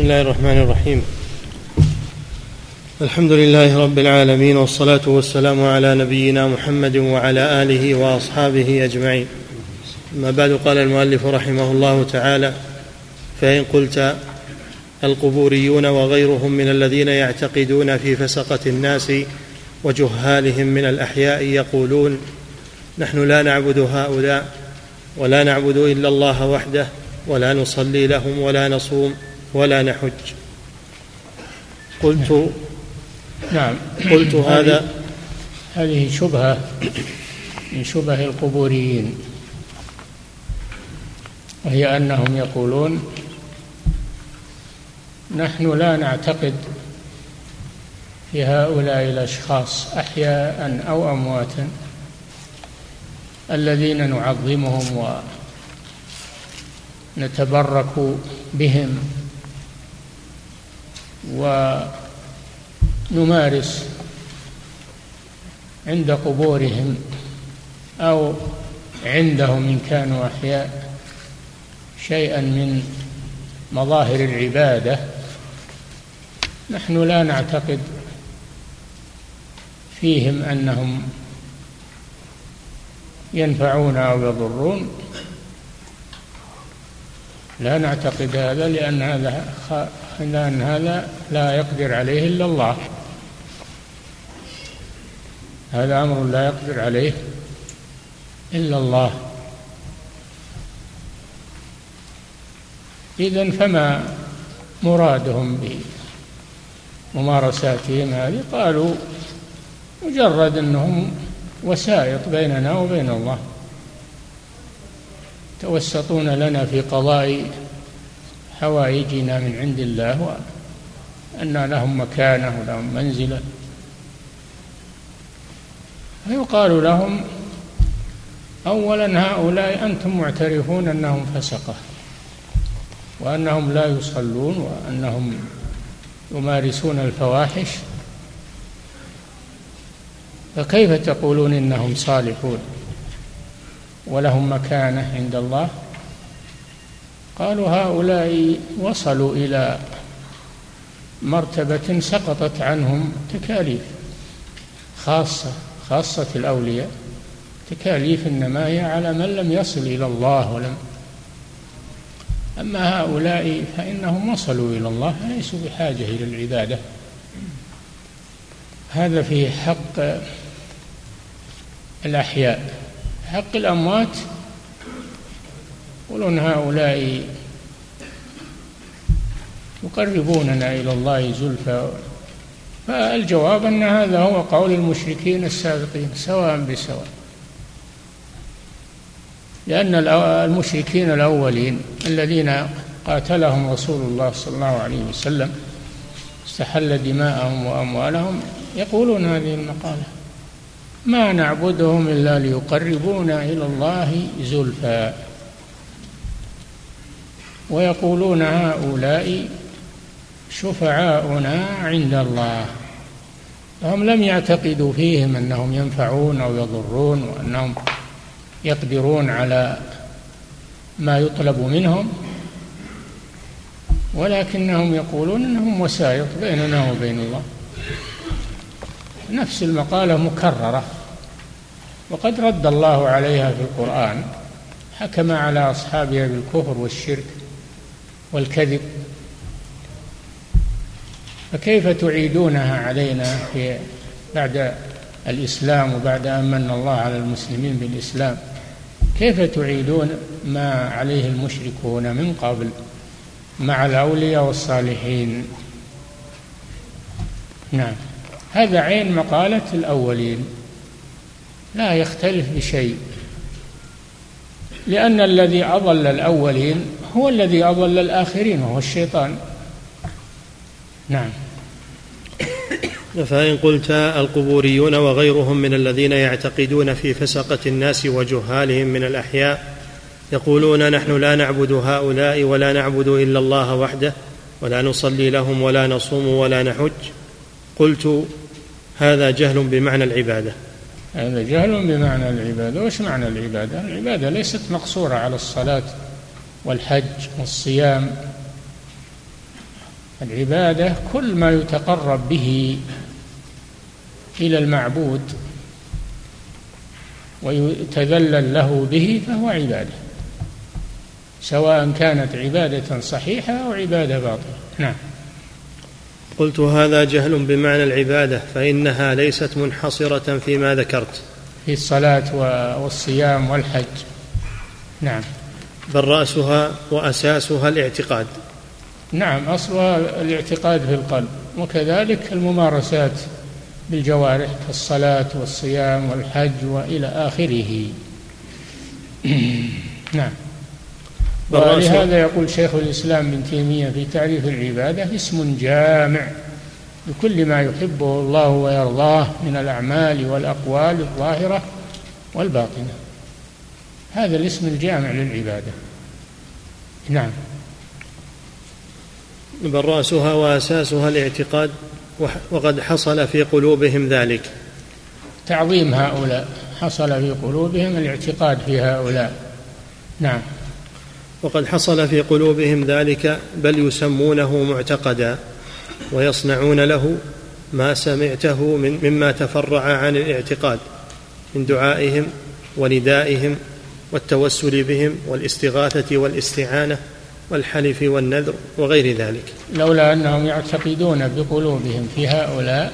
بسم الله الرحمن الرحيم الحمد لله رب العالمين والصلاه والسلام على نبينا محمد وعلى اله واصحابه اجمعين اما بعد قال المؤلف رحمه الله تعالى فان قلت القبوريون وغيرهم من الذين يعتقدون في فسقه الناس وجهالهم من الاحياء يقولون نحن لا نعبد هؤلاء ولا نعبد الا الله وحده ولا نصلي لهم ولا نصوم ولا نحج. قلت نعم. قلت هذا هذه شبهة من شبه القبوريين. وهي أنهم يقولون نحن لا نعتقد في هؤلاء الأشخاص أحياء أو أمواتا الذين نعظمهم ونتبرك بهم. ونمارس عند قبورهم أو عندهم إن كانوا أحياء شيئا من مظاهر العبادة. نحن لا نعتقد فيهم أنهم ينفعون أو يضرون. لا نعتقد هذا لأن هذا لأن هذا لا يقدر عليه إلا الله. هذا أمر لا يقدر عليه إلا الله. إذا فما مرادهم بممارساتهم هذه؟ قالوا مجرد أنهم وسائط بيننا وبين الله. توسطون لنا في قضاء حوائجنا من عند الله وأن لهم مكانة ولهم منزلة. فيقال لهم أولا هؤلاء أنتم معترفون أنهم فسقة وأنهم لا يصلون وأنهم يمارسون الفواحش. فكيف تقولون إنهم صالحون ولهم مكانة عند الله؟ قالوا هؤلاء وصلوا إلى مرتبة سقطت عنهم تكاليف خاصة خاصة الأولياء تكاليف إنما هي على من لم يصل إلى الله ولم أما هؤلاء فإنهم وصلوا إلى الله ليسوا بحاجة إلى العبادة. هذا في حق الأحياء حق الأموات يقولون هؤلاء يقربوننا إلى الله زلفى. فالجواب أن هذا هو قول المشركين السابقين سواء بسواء. لأن المشركين الأولين الذين قاتلهم رسول الله صلى الله عليه وسلم استحل دماءهم وأموالهم يقولون هذه المقالة ما نعبدهم إلا ليقربونا إلى الله زلفى. ويقولون هؤلاء شفعاؤنا عند الله. فهم لم يعتقدوا فيهم أنهم ينفعون أو يضرون وأنهم يقدرون على ما يطلب منهم ولكنهم يقولون إنهم وسائط بيننا وبين الله. نفس المقالة مكررة وقد رد الله عليها في القرآن حكم على أصحابها بالكفر والشرك والكذب. فكيف تعيدونها علينا في بعد الإسلام وبعد أن من الله على المسلمين بالإسلام؟ كيف تعيدون ما عليه المشركون من قبل مع الأولياء والصالحين؟ نعم. هذا عين مقالة الأولين. لا يختلف بشيء. لأن الذي أضل الأولين هو الذي أضل الآخرين وهو الشيطان. نعم. فإن قلت القبوريون وغيرهم من الذين يعتقدون في فسقة الناس وجهالهم من الأحياء يقولون نحن لا نعبد هؤلاء ولا نعبد إلا الله وحده ولا نصلي لهم ولا نصوم ولا نحج. قلت هذا جهل بمعنى العبادة. هذا جهل بمعنى العبادة. وش معنى العبادة؟ العبادة ليست مقصورة على الصلاة. والحج والصيام العبادة كل ما يتقرب به إلى المعبود ويتذلل له به فهو عبادة سواء كانت عبادة صحيحة أو عبادة باطلة. نعم. قلت هذا جهل بمعنى العبادة فإنها ليست منحصرة فيما ذكرت. في الصلاة والصيام والحج. نعم. بل رأسها وأساسها الاعتقاد. نعم أصلها الاعتقاد في القلب وكذلك الممارسات بالجوارح كالصلاة والصيام والحج وإلى آخره. نعم. ولهذا يقول شيخ الإسلام ابن تيمية في تعريف العبادة اسم جامع لكل ما يحبه الله ويرضاه من الأعمال والأقوال الظاهرة والباطنة. هذا الاسم الجامع للعبادة. نعم. بل رأسها وأساسها الاعتقاد وقد حصل في قلوبهم ذلك. تعظيم هؤلاء. حصل في قلوبهم الاعتقاد في هؤلاء. نعم. وقد حصل في قلوبهم ذلك بل يسمونه معتقدا ويصنعون له ما سمعته من مما تفرع عن الاعتقاد من دعائهم وندائهم والتوسل بهم والاستغاثة والاستعانة والحلف والنذر وغير ذلك. لولا أنهم يعتقدون بقلوبهم في هؤلاء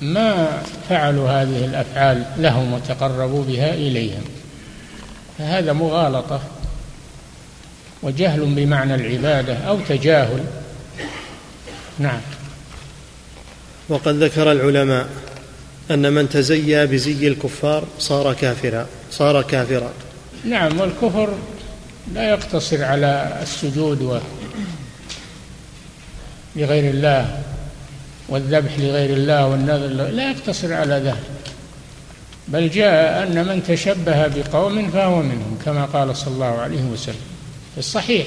ما فعلوا هذه الأفعال لهم وتقربوا بها إليهم. فهذا مغالطة وجهل بمعنى العبادة أو تجاهل. نعم. وقد ذكر العلماء أن من تزيا بزي الكفار صار كافرا صار كافرا. نعم والكفر لا يقتصر على السجود و لغير الله والذبح لغير الله والنذر لا يقتصر على ذلك. بل جاء أن من تشبه بقوم فهو منهم كما قال صلى الله عليه وسلم. في الصحيح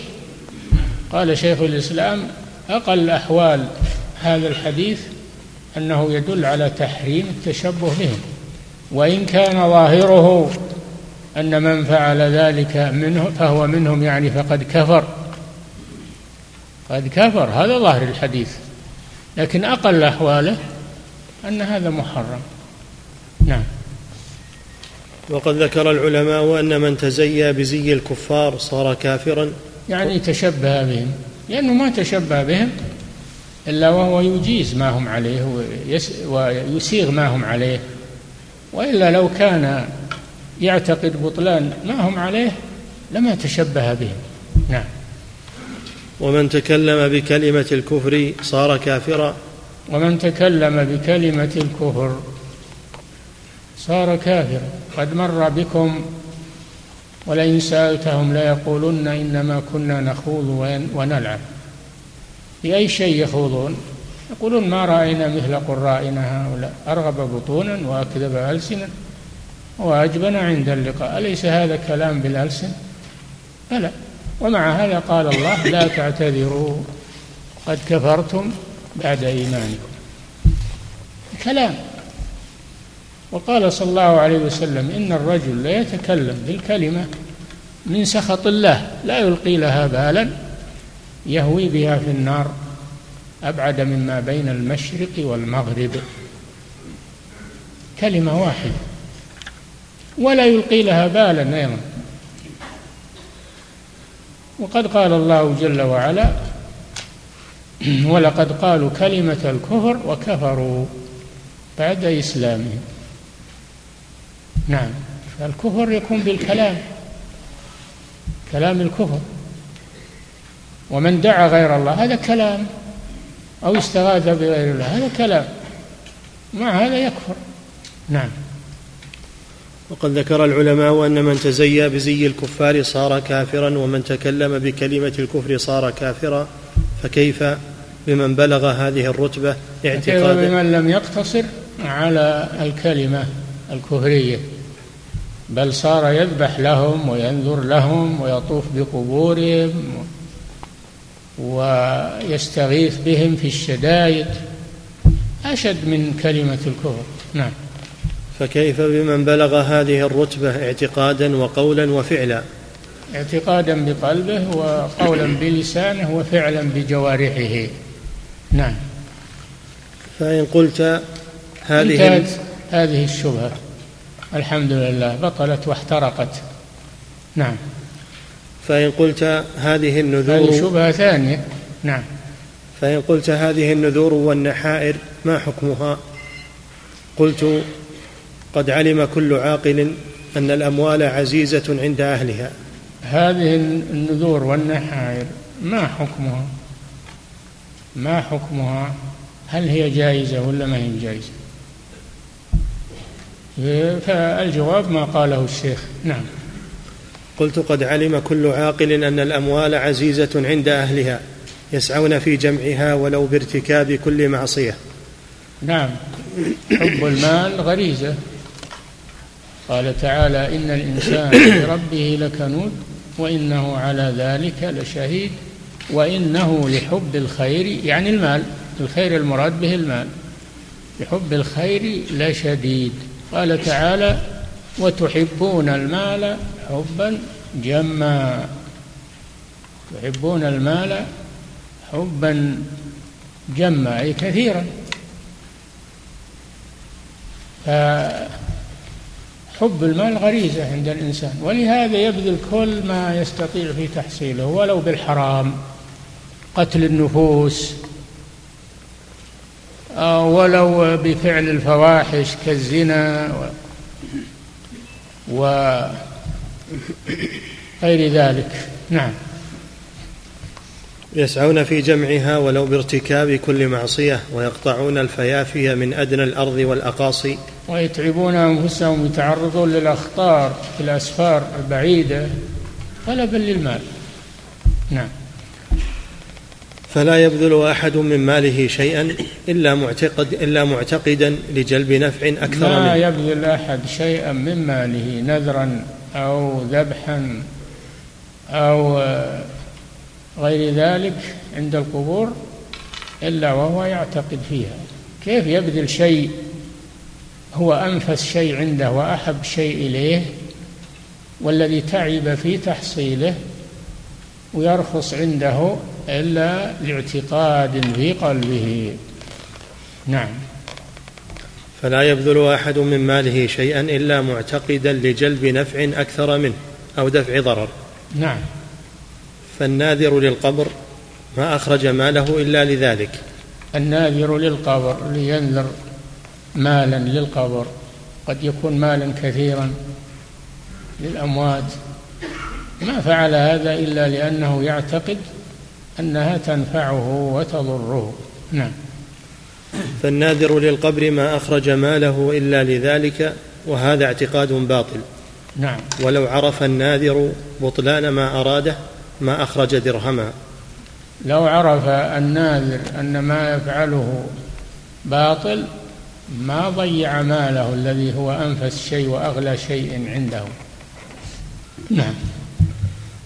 قال شيخ الإسلام أقل أحوال هذا الحديث أنه يدل على تحريم التشبه بهم وإن كان ظاهره أن من فعل ذلك منه فهو منهم يعني فقد كفر. قد كفر. هذا ظاهر الحديث. لكن أقل أحواله أن هذا محرم. نعم. وقد ذكر العلماء أن من تزيى بزي الكفار صار كافرا. يعني تشبه بهم. لأنه ما تشبه بهم إلا وهو يجيز ما هم عليه ويسيغ ما هم عليه. وإلا لو كان يعتقد بطلان ما هم عليه لما تشبه بهم. نعم. ومن تكلم بكلمة الكفر صار كافرا. ومن تكلم بكلمة الكفر صار كافرا. قد مر بكم ولئن سألتهم ليقولن إنما كنا نخوض ونلعب. بأي شيء يخوضون؟ يقولون ما رأينا مثل قرائنا هؤلاء. أرغب بطونا وأكذب ألسنا وأجبن عند اللقاء. أليس هذا كلام بالألسن بلى. ومع هذا قال الله لا تعتذروا. قد كفرتم بعد إيمانكم. كلام. وقال صلى الله عليه وسلم إن الرجل لا يتكلم بالكلمة من سخط الله. لا يلقي لها بالا. يهوي بها في النار. أبعد مما بين المشرق والمغرب. كلمة واحدة. ولا يلقي لها بالا أيضا. وقد قال الله جل وعلا ولقد قالوا كلمة الكفر وكفروا بعد إسلامهم. نعم فالكفر يكون بالكلام كلام الكفر. ومن دعا غير الله هذا كلام أو استغاث بغير الله هذا كلام. مع هذا يكفر. نعم. وقد ذكر العلماء أن من تزيى بزي الكفار صار كافرا ومن تكلم بكلمة الكفر صار كافرا. فكيف بمن بلغ هذه الرتبة اعتقادا كيف بمن لم يقتصر على الكلمة الكفرية؟ بل صار يذبح لهم وينذر لهم ويطوف بقبورهم ويستغيث بهم في الشدائد. أشد من كلمة الكفر. نعم. فكيف بمن بلغ هذه الرتبة اعتقادا وقولا وفعلا؟ اعتقادا بقلبه وقولا بلسانه وفعلا بجوارحه. نعم. فإن قلت هذه هذه الشبهة. الحمد لله. بطلت واحترقت. نعم. فإن قلت هذه النذور هذه شبهة ثانية. نعم. فإن قلت هذه النذور والنحائر ما حكمها؟ قلت قد علم كل عاقل أن الأموال عزيزة عند أهلها. هذه النذور والنحائر ما حكمها؟ ما حكمها؟ هل هي جائزة ولا ما هي جائزة؟ فالجواب ما قاله الشيخ. نعم. قلت قد علم كل عاقل أن الأموال عزيزة عند أهلها يسعون في جمعها ولو بارتكاب كل معصية. نعم. حب المال غريزة. قال تعالى إن الإنسان لربه لكنود وإنه على ذلك لشهيد وإنه لحب الخير يعني المال الخير المراد به المال. لحب الخير لشديد. قال تعالى وتحبون المال حبا جما. تحبون المال حبا جما أي كثيرا. فحب المال غريزة عند الإنسان ولهذا يبذل كل ما يستطيع في تحصيله ولو بالحرام قتل النفوس ولو بفعل الفواحش كالزنا وغير ذلك. نعم. يسعون في جمعها ولو بارتكاب كل معصية ويقطعون الفيافي من أدنى الأرض والأقاصي. ويتعبون أنفسهم يتعرضون للأخطار في الاسفار البعيده طلبا للمال. نعم. فلا يبذل أحد من ماله شيئا إلا معتقد إلا معتقدا لجلب نفع أكثر لا منه. يبذل أحد شيئا من ماله نذرا أو ذبحا أو غير ذلك عند القبور إلا وهو يعتقد فيها. كيف يبذل شيء هو أنفس شيء عنده وأحب شيء إليه والذي تعب في تحصيله ويرخص عنده إلا لاعتقاد في قلبه. نعم. فلا يبذل أحد من ماله شيئا إلا معتقدا لجلب نفع أكثر منه أو دفع ضرر. نعم. فالناذر للقبر ما أخرج ماله إلا لذلك. الناذر للقبر لينذر مالا للقبر قد يكون مالا كثيرا للأموات. ما فعل هذا إلا لأنه يعتقد أنها تنفعه وتضره. نعم. فالناذر للقبر ما أخرج ماله إلا لذلك وهذا اعتقاد باطل. نعم. ولو عرف الناذر بطلان ما أراده ما أخرج درهما. لو عرف الناذر أن ما يفعله باطل ما ضيع ماله الذي هو أنفس شيء وأغلى شيء عنده. نعم.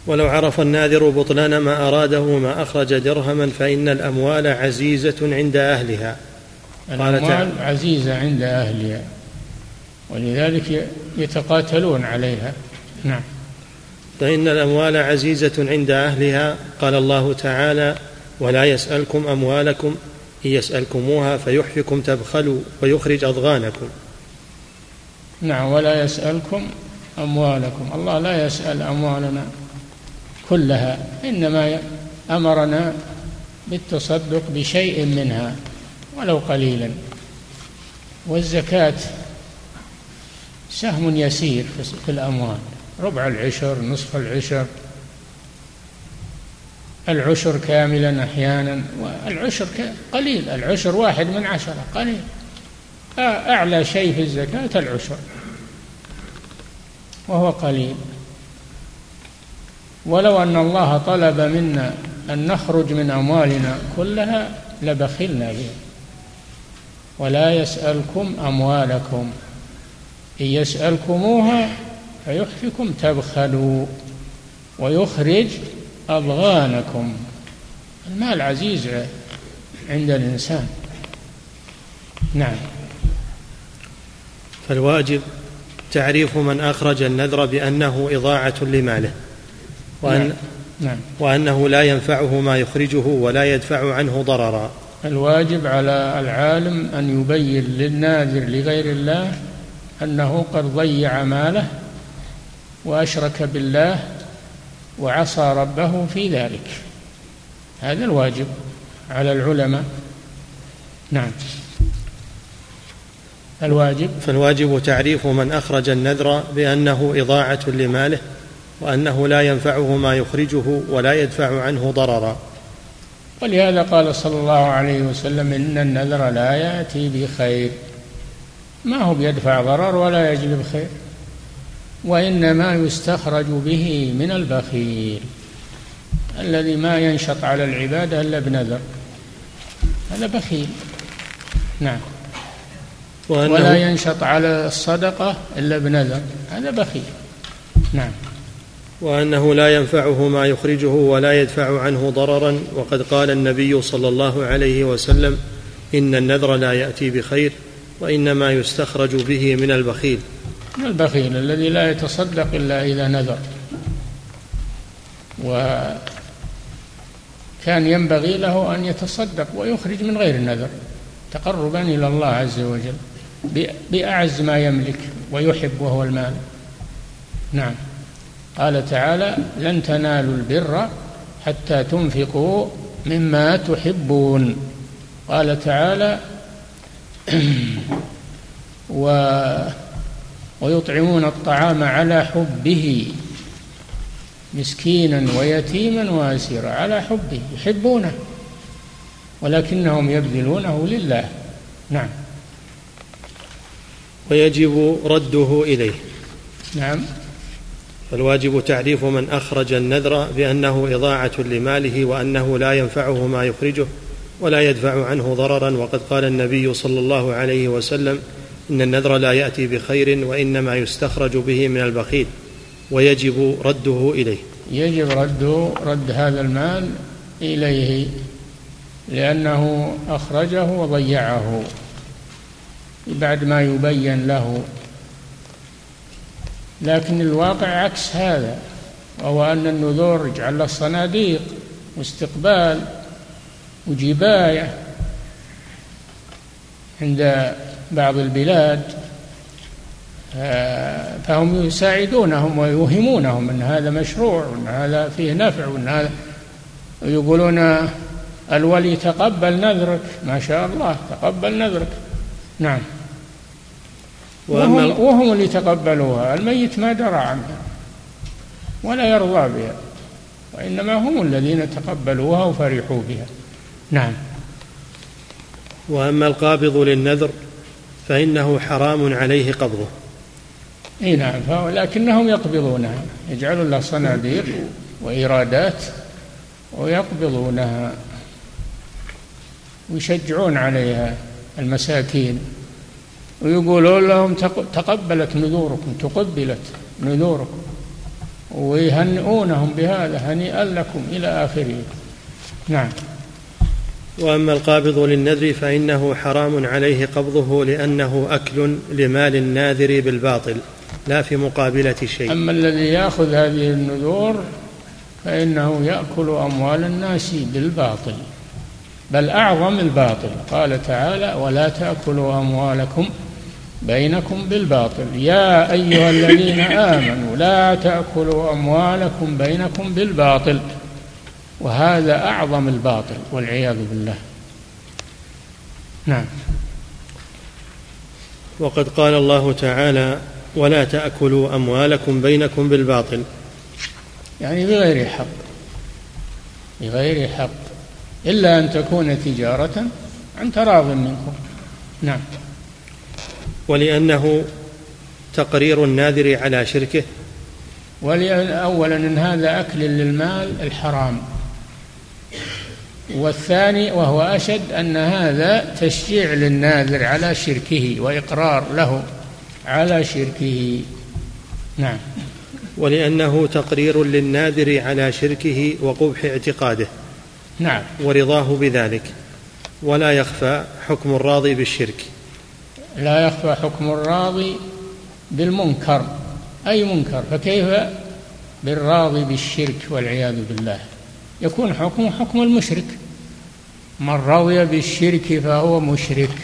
ولو عرف الناذر بطلان ما أراده ما أخرج درهما فإن الأموال عزيزة عند أهلها. الأموال عزيزة عند أهلها. ولذلك يتقاتلون عليها. نعم. فإن الأموال عزيزة عند أهلها. قال الله تعالى ولا يسألكم أموالكم إن يسألكموها فيحفكم تبخلوا ويخرج أضغانكم. نعم ولا يسألكم أموالكم. الله لا يسأل أموالنا كلها إنما أمرنا بالتصدق بشيء منها ولو قليلا. والزكاة سهم يسير في الأموال ربع العشر نصف العشر. العشر كاملا أحيانا والعشر قليل العشر واحد من عشرة قليل. أعلى شيء في الزكاة العشر وهو قليل. ولو أن الله طلب منا أن نخرج من أموالنا كلها لبخلنا بها ولا يسألكم أموالكم إن يسألكموها فيحفكم تبخلوا ويخرج أضغانكم المال عزيز عند الإنسان نعم فالواجب تعريف من أخرج النذر بأنه إضاعة لماله وأن نعم. نعم. وأنه لا ينفعه ما يخرجه ولا يدفع عنه ضررا الواجب على العالم أن يبين للناذر لغير الله أنه قد ضيع ماله وأشرك بالله وعصى ربه في ذلك. هذا الواجب على العلماء. نعم. الواجب. فالواجب تعريف من أخرج النذر بأنه إضاعة لماله وأنه لا ينفعه ما يخرجه ولا يدفع عنه ضررا. ولهذا قال صلى الله عليه وسلم إن النذر لا يأتي بخير. ما هو بيدفع ضرر ولا يجلب خير؟ وإنما يستخرج به من البخيل الذي ما ينشط على العبادة إلا بنذر. هذا بخيل. نعم. ولا ينشط على الصدقة إلا بنذر. هذا بخيل. نعم. وأنه لا ينفعه ما يخرجه ولا يدفع عنه ضررا. وقد قال النبي صلى الله عليه وسلم إن النذر لا يأتي بخير وإنما يستخرج به من البخيل. البخيل الذي لا يتصدق إلا إذا نذر. وكان ينبغي له أن يتصدق ويخرج من غير النذر تقربا إلى الله عز وجل بأعز ما يملك ويحب وهو المال. نعم. قال تعالى لن تنالوا البر حتى تنفقوا مما تحبون قال تعالى و ويطعمون الطعام على حبه مسكينا ويتيما واسيرا على حبه يحبونه ولكنهم يبذلونه لله. نعم. ويجب رده إليه. نعم. فالواجب تعريف من أخرج النذر بأنه إضاعة لماله وأنه لا ينفعه ما يخرجه ولا يدفع عنه ضررا. وقد قال النبي صلى الله عليه وسلم إن النذر لا يأتي بخير وإنما يستخرج به من البخيل ويجب رده إليه. يجب رد رد هذا المال إليه لأنه أخرجه وضيعه بعد ما يبين له. لكن الواقع عكس هذا وهو أن النذور يجعل له صناديق واستقبال وجباية عند بعض البلاد آه، فهم يساعدونهم ويوهمونهم إن هذا مشروع وإن هذا فيه نفع وإن هذا يقولون الولي تقبل نذرك. ما شاء الله تقبل نذرك. نعم. وهم, وهم اللي تقبلوها الميت ما درى عنها ولا يرضى بها وإنما هم الذين تقبلوها وفرحوا بها. نعم. وأما القابض للنذر فإنه حرام عليه قبضه. إي نعم لكنهم يقبضونها يجعلون لها صناديق وإيرادات ويقبضونها ويشجعون عليها المساكين ويقولون لهم تقبلت نذوركم تقبلت نذوركم ويهنئونهم بهذا هنيئا لكم إلى آخره. نعم. وأما القابض للنذر فإنه حرام عليه قبضه لأنه أكل لمال الناذر بالباطل لا في مقابلة شيء. أما الذي يأخذ هذه النذور فإنه يأكل أموال الناس بالباطل بل أعظم الباطل. قال تعالى ولا تأكلوا أموالكم بينكم بالباطل. يا أيها الذين آمنوا لا تأكلوا أموالكم بينكم بالباطل. وهذا أعظم الباطل والعياذ بالله. نعم. وقد قال الله تعالى ولا تأكلوا أموالكم بينكم بالباطل. يعني بغير حق. بغير حق. إلا أن تكون تجارة عن تراض منكم. نعم. ولأنه تقرير الناذر على شركه. ولأن أولا أن هذا أكل للمال الحرام. والثاني وهو أشد أن هذا تشجيع للناذر على شركه وإقرار له على شركه. نعم. ولأنه تقرير للناذر على شركه وقبح اعتقاده. نعم. ورضاه بذلك. ولا يخفى حكم الراضي بالشرك. لا يخفى حكم الراضي بالمنكر. أي منكر؟ فكيف بالراضي بالشرك والعياذ بالله؟ يكون حكمه حكم المشرك. من رضي بالشرك فهو مشرك.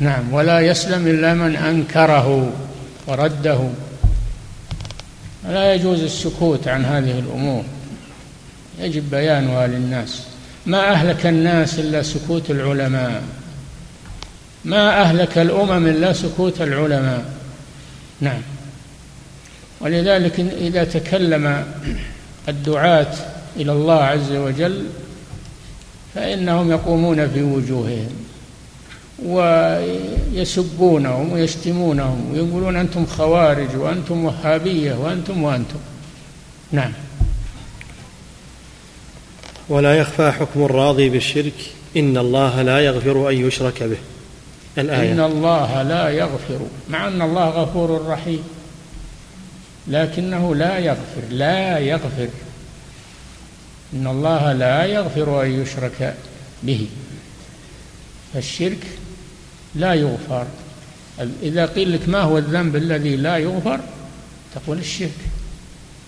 نعم ولا يسلم إلا من أنكره ورده. لا يجوز السكوت عن هذه الأمور. يجب بيانها للناس. ما أهلك الناس إلا سكوت العلماء. ما أهلك الأمم إلا سكوت العلماء. نعم. ولذلك إذا تكلم الدعاة إلى الله عز وجل فإنهم يقومون في وجوههم ويسبونهم ويشتمونهم ويقولون أنتم خوارج وأنتم وهابية وأنتم وأنتم. نعم. ولا يخفى حكم الراضي بالشرك إن الله لا يغفر أن يشرك به. الآية. إن الله لا يغفر مع أن الله غفور رحيم. لكنه لا يغفر لا يغفر. إن الله لا يغفر أن يشرك به. فالشرك لا يغفر. إذا قيل لك ما هو الذنب الذي لا يغفر تقول الشرك.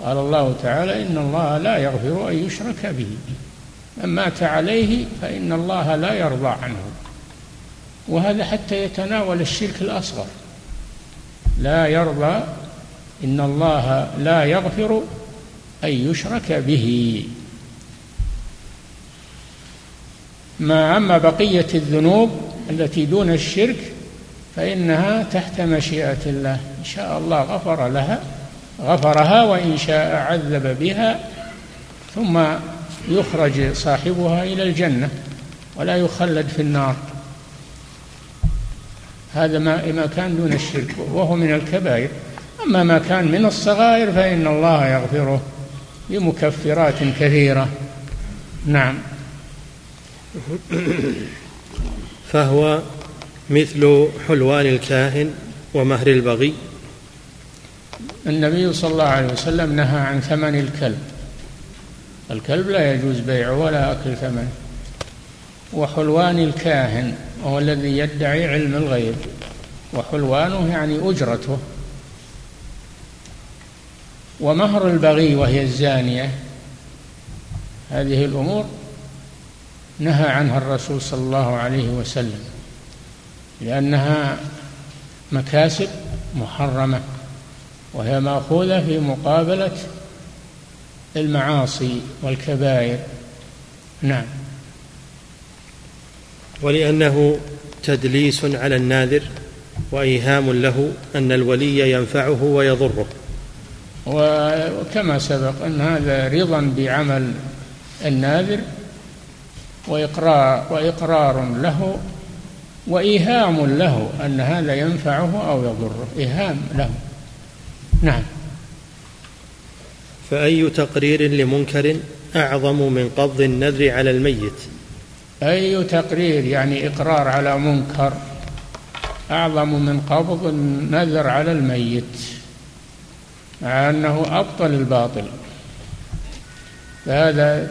قال الله تعالى إن الله لا يغفر أن يشرك به. من مات عليه فإن الله لا يرضى عنه. وهذا حتى يتناول الشرك الأصغر. لا يرضى إن الله لا يغفر أن يشرك به. ما أما بقية الذنوب التي دون الشرك فإنها تحت مشيئة الله. إن شاء الله غفر لها غفرها وإن شاء عذب بها ثم يخرج صاحبها إلى الجنة ولا يخلد في النار. هذا ما كان دون الشرك وهو من الكبائر. أما ما كان من الصغائر فإن الله يغفره بمكفرات كثيرة. نعم. فهو مثل حلوان الكاهن ومهر البغي. النبي صلى الله عليه وسلم نهى عن ثمن الكلب. الكلب لا يجوز بيعه ولا أكل ثمنه. وحلوان الكاهن وهو الذي يدعي علم الغيب. وحلوانه يعني أجرته. ومهر البغي وهي الزانية. هذه الأمور نهى عنها الرسول صلى الله عليه وسلم لأنها مكاسب محرمة وهي مأخوذة في مقابلة المعاصي والكبائر. نعم. ولأنه تدليس على الناذر وإيهام له أن الولي ينفعه ويضره. وكما سبق أن هذا رضا بعمل الناذر وإقرار, وإقرار له وإيهام له أن هذا ينفعه أو يضره. إيهام له. نعم. فأي تقرير لمنكر أعظم من قبض النذر على الميت؟ أي تقرير يعني إقرار على منكر أعظم من قبض النذر على الميت. مع أنه أبطل الباطل. فهذا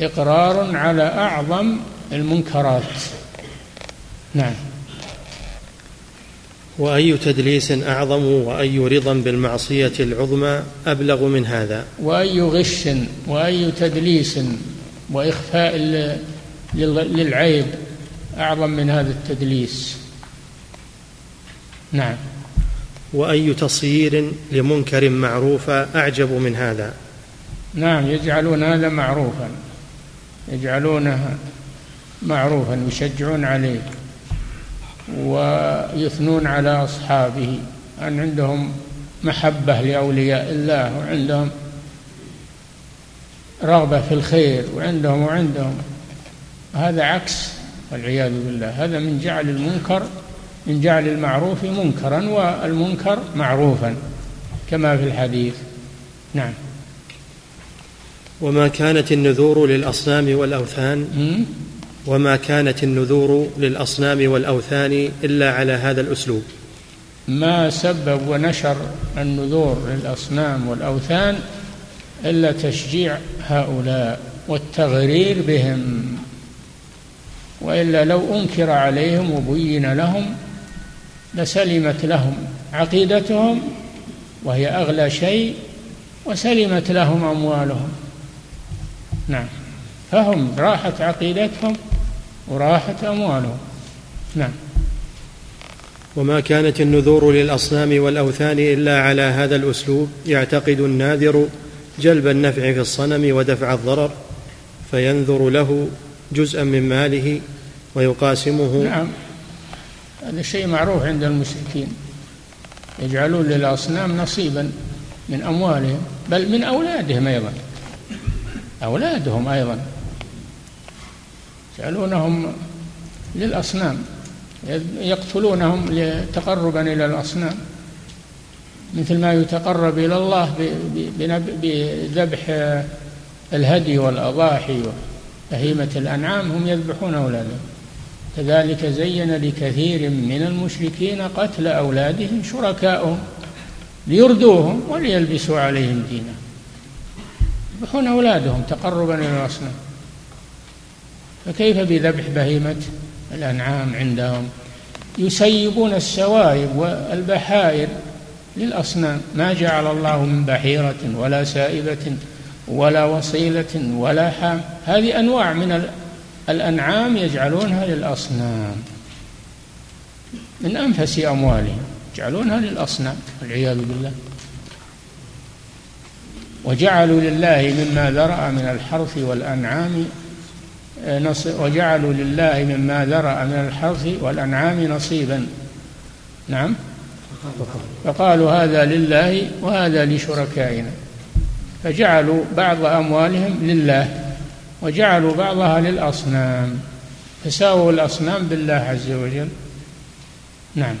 إقرار على أعظم المنكرات. نعم. وأي تدليس أعظم وأي رضا بالمعصية العظمى أبلغ من هذا؟ وأي غش وأي تدليس وإخفاء للعيب أعظم من هذا التدليس. نعم. وأي تصيير لمنكر معروفا أعجب من هذا. نعم يجعلون هذا معروفا. يجعلونه معروفا يشجعون عليه ويثنون على أصحابه. أن عندهم محبة لأولياء الله وعندهم رغبة في الخير وعندهم وعندهم. هذا عكس والعياذ بالله. هذا من جعل المنكر من جعل المعروف منكرا والمنكر معروفا كما في الحديث. نعم. وما كانت النذور للأصنام والأوثان وما كانت النذور للأصنام والأوثان إلا على هذا الأسلوب. ما سبب ونشر النذور للأصنام والأوثان إلا تشجيع هؤلاء والتغرير بهم وإلا لو أنكر عليهم وبين لهم لسلمت لهم عقيدتهم وهي أغلى شيء وسلمت لهم أموالهم. نعم. فهم راحت عقيدتهم وراحت أموالهم. نعم. وما كانت النذور للأصنام والأوثان إلا على هذا الأسلوب يعتقد الناذر جلب النفع في الصنم ودفع الضرر فينذر له جزءا من ماله ويقاسمه نعم. هذا شيء معروف عند المشركين. يجعلون للأصنام نصيبا من أموالهم بل من أولادهم أيضا. أولادهم أيضا. يجعلونهم للأصنام. يقتلونهم تقربا إلى الأصنام. مثل ما يتقرب إلى الله بذبح الهدي والأضاحي وبهيمة الأنعام هم يذبحون أولادهم. كذلك زين لكثير من المشركين قتل أولادهم شركاؤهم ليردوهم وليلبسوا عليهم دينهم يذبحون أولادهم تقربا إلى الأصنام. فكيف بذبح بهيمة الأنعام عندهم؟ يسيبون السوائب والبحائر للأصنام. ما جعل الله من بحيرة ولا سائبة ولا وصيلة ولا حام. هذه أنواع من الأنعام يجعلونها للأصنام. من أنفس أموالهم يجعلونها للأصنام والعياذ بالله. وجعلوا لله مما ذرأ من الحرث والأنعام وجعلوا لله مما ذرأ من الحرث والأنعام نصيبا. نعم. فقالوا هذا لله وهذا لشركائنا. فجعلوا بعض أموالهم لله. وجعلوا بعضها للأصنام. فساووا الأصنام بالله عز وجل. نعم.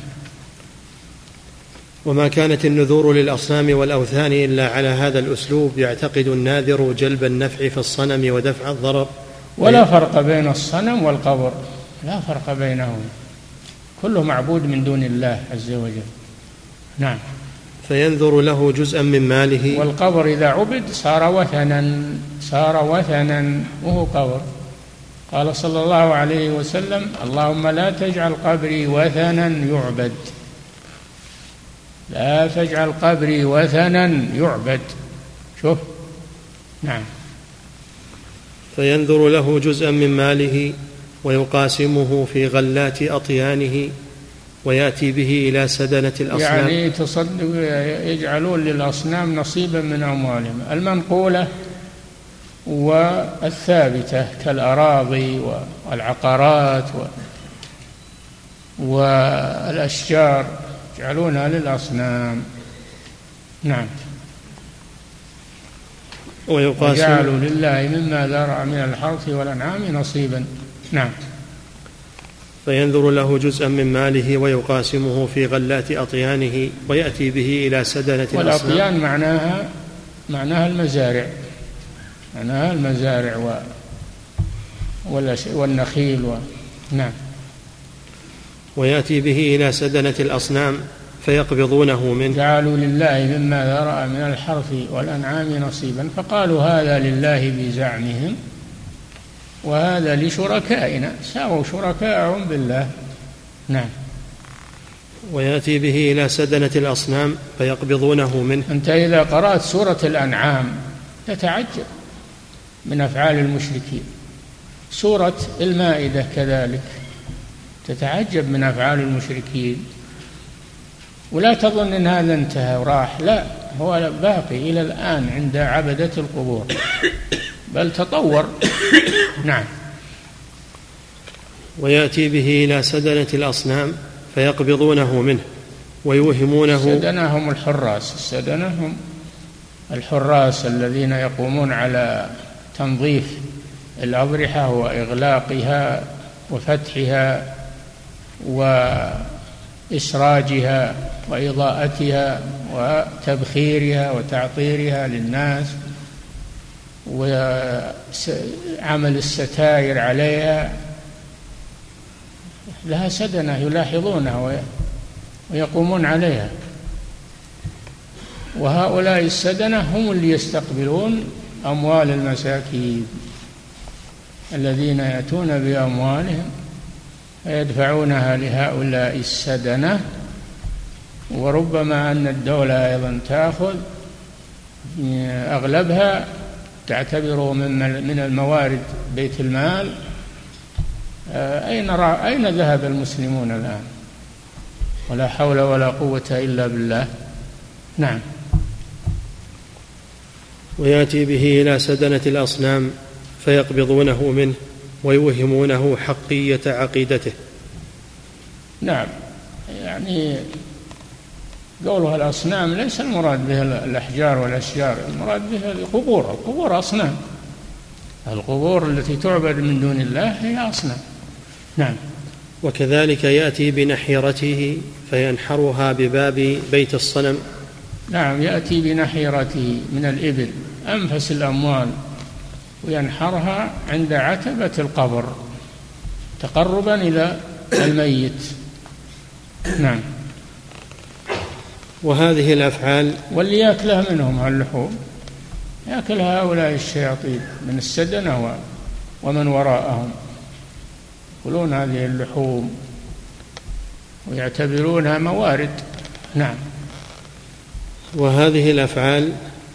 وما كانت النذور للأصنام والأوثان إلا على هذا الأسلوب يعتقد الناذر جلب النفع في الصنم ودفع الضرر. ولا فرق بين الصنم والقبر. لا فرق بينهما كله معبود من دون الله عز وجل. نعم. فينذر له جزءا من ماله. والقبر إذا عبد صار وثنا صار وثنا وهو قبر. قال صلى الله عليه وسلم اللهم لا تجعل قبري وثنا يعبد. لا تجعل قبري وثنا يعبد. شوف. نعم. فينذر له جزءا من ماله ويقاسمه في غلات أطيانه. ويأتي به إلى سدنة الأصنام. يعني تصدق يجعلون للأصنام نصيبا من أموالهم. المنقولة والثابتة كالأراضي والعقارات والأشجار يجعلونها للأصنام. نعم. ويقاسم وجعلوا لله مما ذرع من الحرث والأنعام نصيبا. نعم. فينذر له جزءا من ماله ويقاسمه في غلات أطيانه ويأتي به إلى سدنة والأطيان معناها معناها المزارع. معناها المزارع و والنخيل و... نعم. ويأتي به إلى سدنة الأصنام فيقبضونه منه. جعلوا لله مما ذرأ من الحرث والأنعام نصيبا فقالوا هذا لله بزعمهم. وهذا لشركائنا ساووا شركاءهم بالله. نعم. ويأتي به إلى سدنة الأصنام فيقبضونه منه. أنت إذا قرأت سورة الأنعام تتعجب من أفعال المشركين. سورة المائدة كذلك تتعجب من أفعال المشركين. ولا تظن إن هذا انتهى وراح لا هو باقي إلى الآن عند عبدة القبور. بل تطور. نعم. ويأتي به إلى سدنة الأصنام فيقبضونه منه ويوهمونه. السدنه هم الحراس. السدنه هم الحراس الذين يقومون على تنظيف الاضرحه وإغلاقها وفتحها وإسراجها وإضاءتها وتبخيرها وتعطيرها للناس. وعمل الستائر عليها لها سدنة يلاحظونها ويقومون عليها. وهؤلاء السدنة هم اللي يستقبلون أموال المساكين. الذين يأتون بأموالهم فيدفعونها لهؤلاء السدنة. وربما أن الدولة أيضا تأخذ أغلبها تعتبره من من الموارد بيت المال. آه، أين أين ذهب المسلمون الآن؟ ولا حول ولا قوة إلا بالله. نعم. ويأتي به إلى سدنة الأصنام فيقبضونه منه ويوهمونه حقية عقيدته. نعم. يعني قولها الأصنام ليس المراد بها الأحجار والأشجار المراد بها القبور. القبور أصنام. القبور التي تعبد من دون الله هي أصنام. نعم. وكذلك يأتي بنحيرته فينحرها بباب بيت الصنم. نعم يأتي بنحيرته من الإبل أنفس الأموال وينحرها عند عتبة القبر تقربا إلى الميت. نعم. وهذه الأفعال واللي يأكلها منهم اللحوم. يأكلها هؤلاء الشياطين من السدنة ومن وراءهم. يأكلون هذه اللحوم ويعتبرونها موارد. نعم. وهذه الأفعال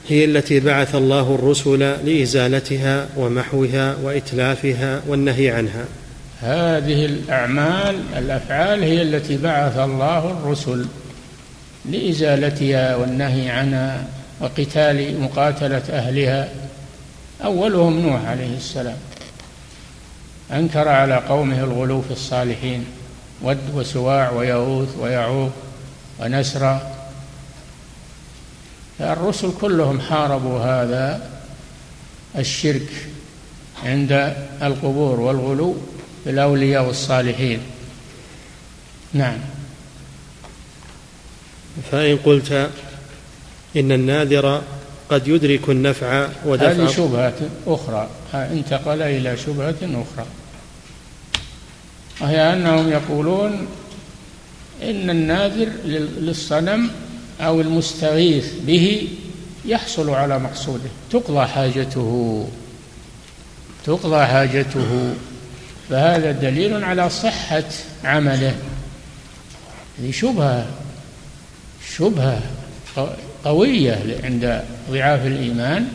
هي التي بعث الله الرسل لإزالتها ومحوها وإتلافها والنهي عنها. هذه الأعمال الأفعال هي التي بعث الله الرسل لإزالتها والنهي عنها وقتال مقاتلة أهلها. أولهم نوح عليه السلام. أنكر على قومه الغلو في الصالحين ود وسواع ويغوث ويعوق ونسرا الرسل كلهم حاربوا هذا الشرك عند القبور والغلو في الأولياء والصالحين. نعم. فإن قلت إن الناذر قد يدرك النفع ودفع هذه شبهة أخرى. انتقل إلى شبهة أخرى. وهي أنهم يقولون إن الناذر للصنم أو المستغيث به يحصل على مقصوده. تقضى حاجته. تقضى حاجته. فهذا دليل على صحة عمله. هذه شبهة. شبهة قوية عند ضعاف الإيمان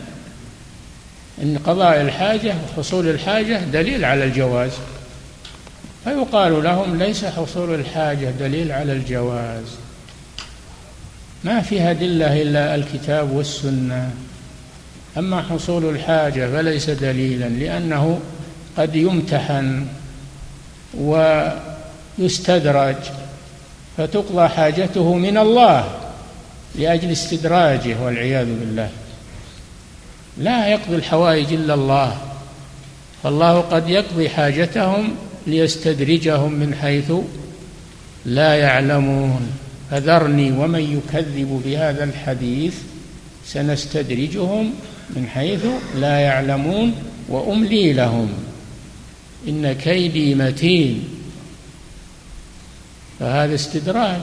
إن قضاء الحاجة وحصول الحاجة دليل على الجواز. فيقال لهم ليس حصول الحاجة دليل على الجواز. ما فيها أدلة إلا الكتاب والسنة. أما حصول الحاجة فليس دليلا لأنه قد يمتحن ويستدرج. فتقضى حاجته من الله لأجل استدراجه والعياذ بالله. لا يقضي الحوائج إلا الله فالله قد يقضي حاجتهم ليستدرجهم من حيث لا يعلمون. فذرني ومن يكذب بهذا الحديث سنستدرجهم من حيث لا يعلمون وأملي لهم. إن كيدي متين. فهذا استدراج.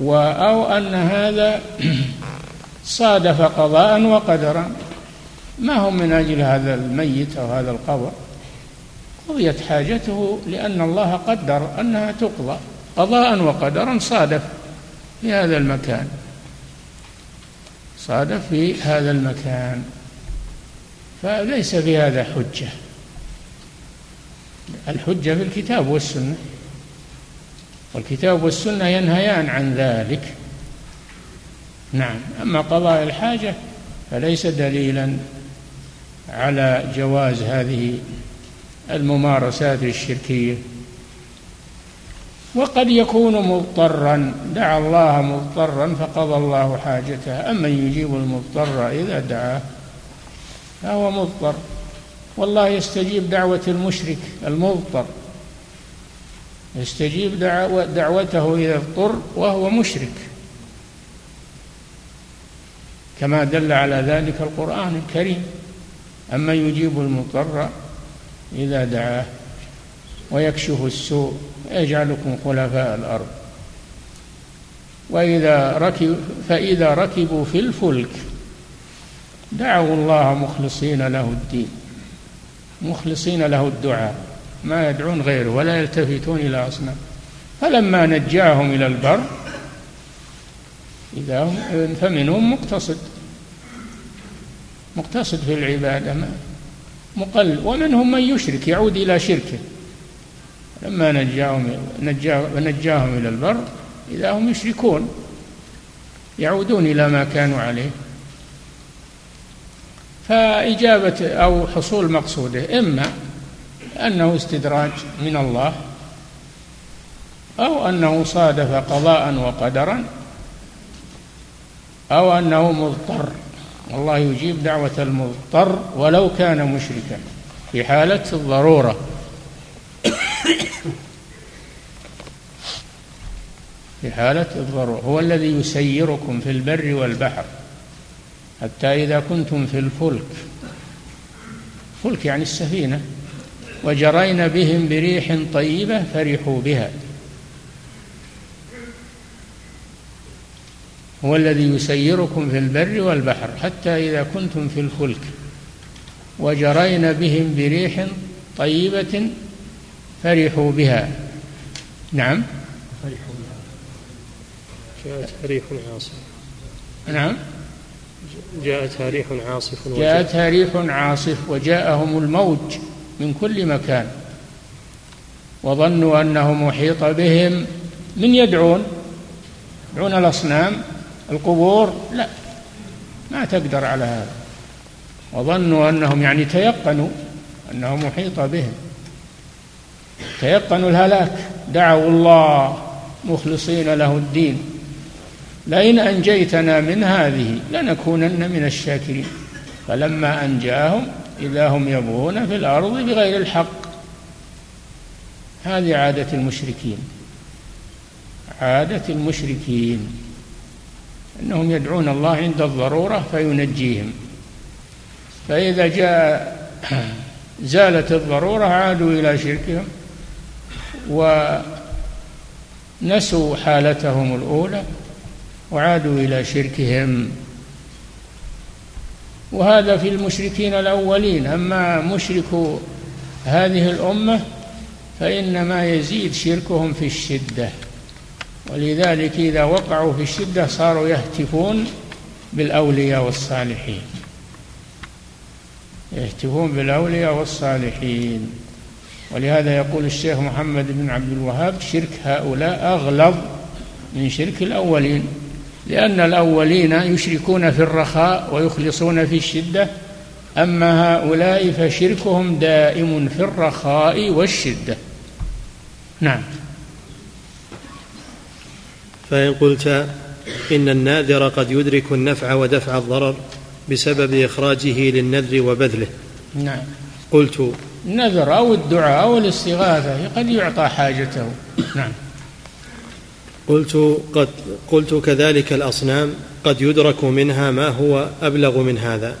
أو أن هذا صادف قضاء وقدرا. ما هم من أجل هذا الميت أو هذا القبر؟ قضيت حاجته لأن الله قدر أنها تقضى. قضاء وقدرا صادف في هذا المكان. صادف في هذا المكان. فليس في هذا حجة. الحجة في الكتاب والسنة. والكتاب والسنة ينهيان عن ذلك. نعم. أما قضاء الحاجة فليس دليلا على جواز هذه الممارسات الشركية. وقد يكون مضطرا دعا الله مضطرا فقضى الله حاجته. أما يجيب المضطر إذا دعاه فهو مضطر. والله يستجيب دعوة المشرك المضطر. يستجيب دعوة دعوته إذا اضطر وهو مشرك. كما دل على ذلك القرآن الكريم. أما يجيب المضطر إذا دعاه ويكشف السوء يجعلكم خلفاء الأرض. وإذا ركب فإذا ركبوا في الفلك دعوا الله مخلصين له الدين. مخلصين له الدعاء ما يدعون غيره ولا يلتفتون إلى أصنام. فلما نجاهم إلى البر إذا هم فمنهم مقتصد. مقتصد في العبادة مقل ومنهم من يشرك يعود إلى شركه. لما نجاهم نجاهم إلى البر إذا هم يشركون يعودون إلى ما كانوا عليه. فإجابة أو حصول مقصوده إما أنه استدراج من الله أو أنه صادف قضاء وقدرا أو أنه مضطر. الله يجيب دعوة المضطر ولو كان مشركا في حالة الضرورة. في حالة الضرورة. هو الذي يسيركم في البر والبحر. حتى إذا كنتم في الفلك. فلك يعني السفينة. وجرين بهم بريح طيبة فرحوا بها. هو الذي يسيركم في البر والبحر حتى إذا كنتم في الفلك. وجرين بهم بريح طيبة فرحوا بها. نعم. فرحوا بها. جاءتها ريح عاصف نعم. جاءتها ريح عاصف جاءتها ريح عاصف وجاءهم الموج من كل مكان. وظنوا أنه محيط بهم. من يدعون؟ يدعون الأصنام؟ القبور؟ لا. ما تقدر على هذا. وظنوا أنهم يعني تيقنوا أنه محيط بهم. تيقنوا الهلاك. دعوا الله مخلصين له الدين. لئن أنجيتنا من هذه لنكونن من الشاكرين. فلما أنجاهم إذا هم يبغون في الأرض بغير الحق. هذه عادة المشركين. عادة المشركين. أنهم يدعون الله عند الضرورة فينجيهم. فإذا جاء زالت الضرورة عادوا إلى شركهم ونسوا حالتهم الأولى. وعادوا إلى شركهم. وهذا في المشركين الأولين. أما مشركو هذه الأمة فإنما يزيد شركهم في الشدة. ولذلك إذا وقعوا في الشدة صاروا يهتفون بالأولياء والصالحين. يهتفون بالأولياء والصالحين. ولهذا يقول الشيخ محمد بن عبد الوهاب شرك هؤلاء أغلظ من شرك الأولين. لأن الأولين يشركون في الرخاء ويخلصون في الشدة أما هؤلاء فشركهم دائم في الرخاء والشدة. نعم. فإن قلت إن الناذر قد يدرك النفع ودفع الضرر بسبب إخراجه للنذر وبذله. نعم. قلت النذر أو الدعاء أو الاستغاثة قد يعطى حاجته. نعم. قلت قد قلت كذلك الأصنام قد يدرك منها ما هو أبلغ من هذا.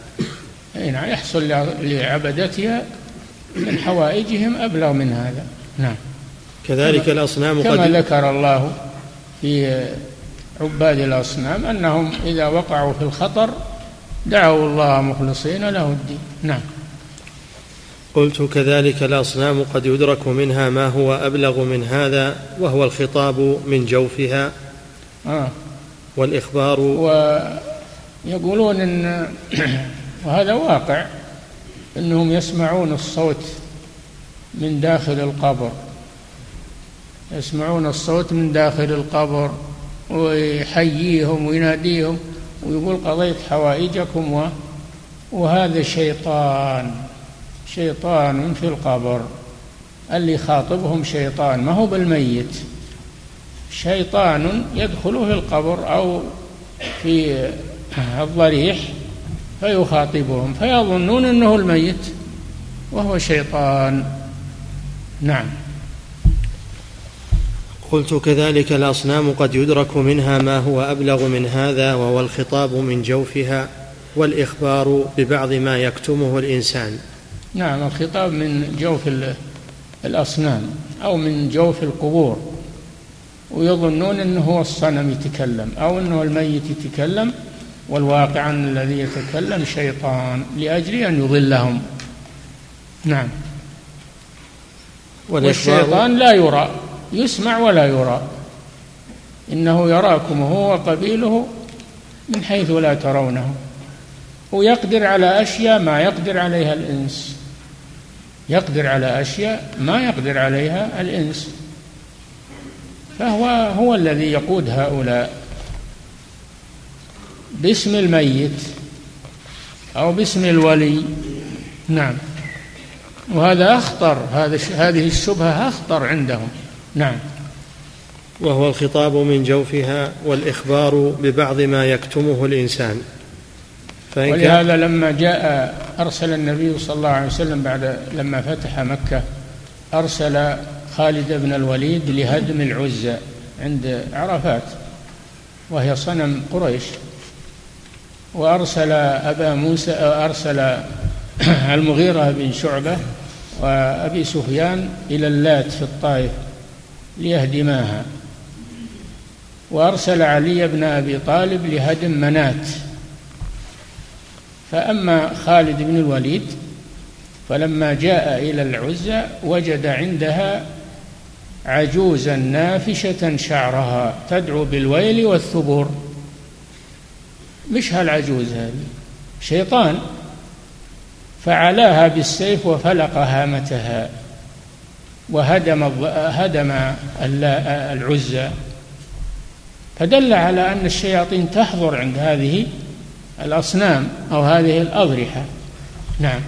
نعم يحصل لعبدتها من حوائجهم أبلغ من هذا. نعم. كذلك الأصنام كما قد ذكر الله في عباد الأصنام أنهم إذا وقعوا في الخطر دعوا الله مخلصين له الدين. نعم. قلت كذلك الأصنام قد يدرك منها ما هو أبلغ من هذا وهو الخطاب من جوفها. آه. والإخبار ويقولون إن وهذا واقع أنهم يسمعون الصوت من داخل القبر. يسمعون الصوت من داخل القبر ويحييهم ويناديهم ويقول قضيت حوائجكم و وهذا شيطان. شيطان في القبر. اللي خاطبهم شيطان ما هو بالميت. شيطان يدخل في القبر أو في الضريح فيخاطبهم فيظنون أنه الميت وهو شيطان. نعم. قلت كذلك الأصنام قد يدرك منها ما هو أبلغ من هذا وهو الخطاب من جوفها والإخبار ببعض ما يكتمه الإنسان. نعم الخطاب من جوف الأصنام أو من جوف القبور ويظنون أنه هو الصنم يتكلم أو أنه الميت يتكلم والواقع أن الذي يتكلم شيطان لأجل أن يضلهم. نعم. والشيطان لا يرى يسمع ولا يرى. إنه يراكم هو وقبيله من حيث لا ترونه ويقدر على أشياء ما يقدر عليها الإنس. يقدر على أشياء ما يقدر عليها الإنس. فهو هو الذي يقود هؤلاء باسم الميت أو باسم الولي. نعم. وهذا أخطر هذا هذه الشبهة أخطر عندهم. نعم. وهو الخطاب من جوفها والإخبار ببعض ما يكتمه الإنسان. ولهذا لما جاء أرسل النبي صلى الله عليه وسلم بعد لما فتح مكة أرسل خالد بن الوليد لهدم العزة عند عرفات وهي صنم قريش. وأرسل أبا موسى أرسل المغيرة بن شعبة وأبي سفيان إلى اللات في الطائف ليهدماها. وأرسل علي بن أبي طالب لهدم منات. فأما خالد بن الوليد فلما جاء إلى العزة وجد عندها عجوزا نافشة شعرها تدعو بالويل والثبور. مش هالعجوز هذه؟ شيطان. فعلاها بالسيف وفلق هامتها وهدم هدم العزى. فدل على أن الشياطين تحضر عند هذه الأصنام أو هذه الأضرحة. نعم.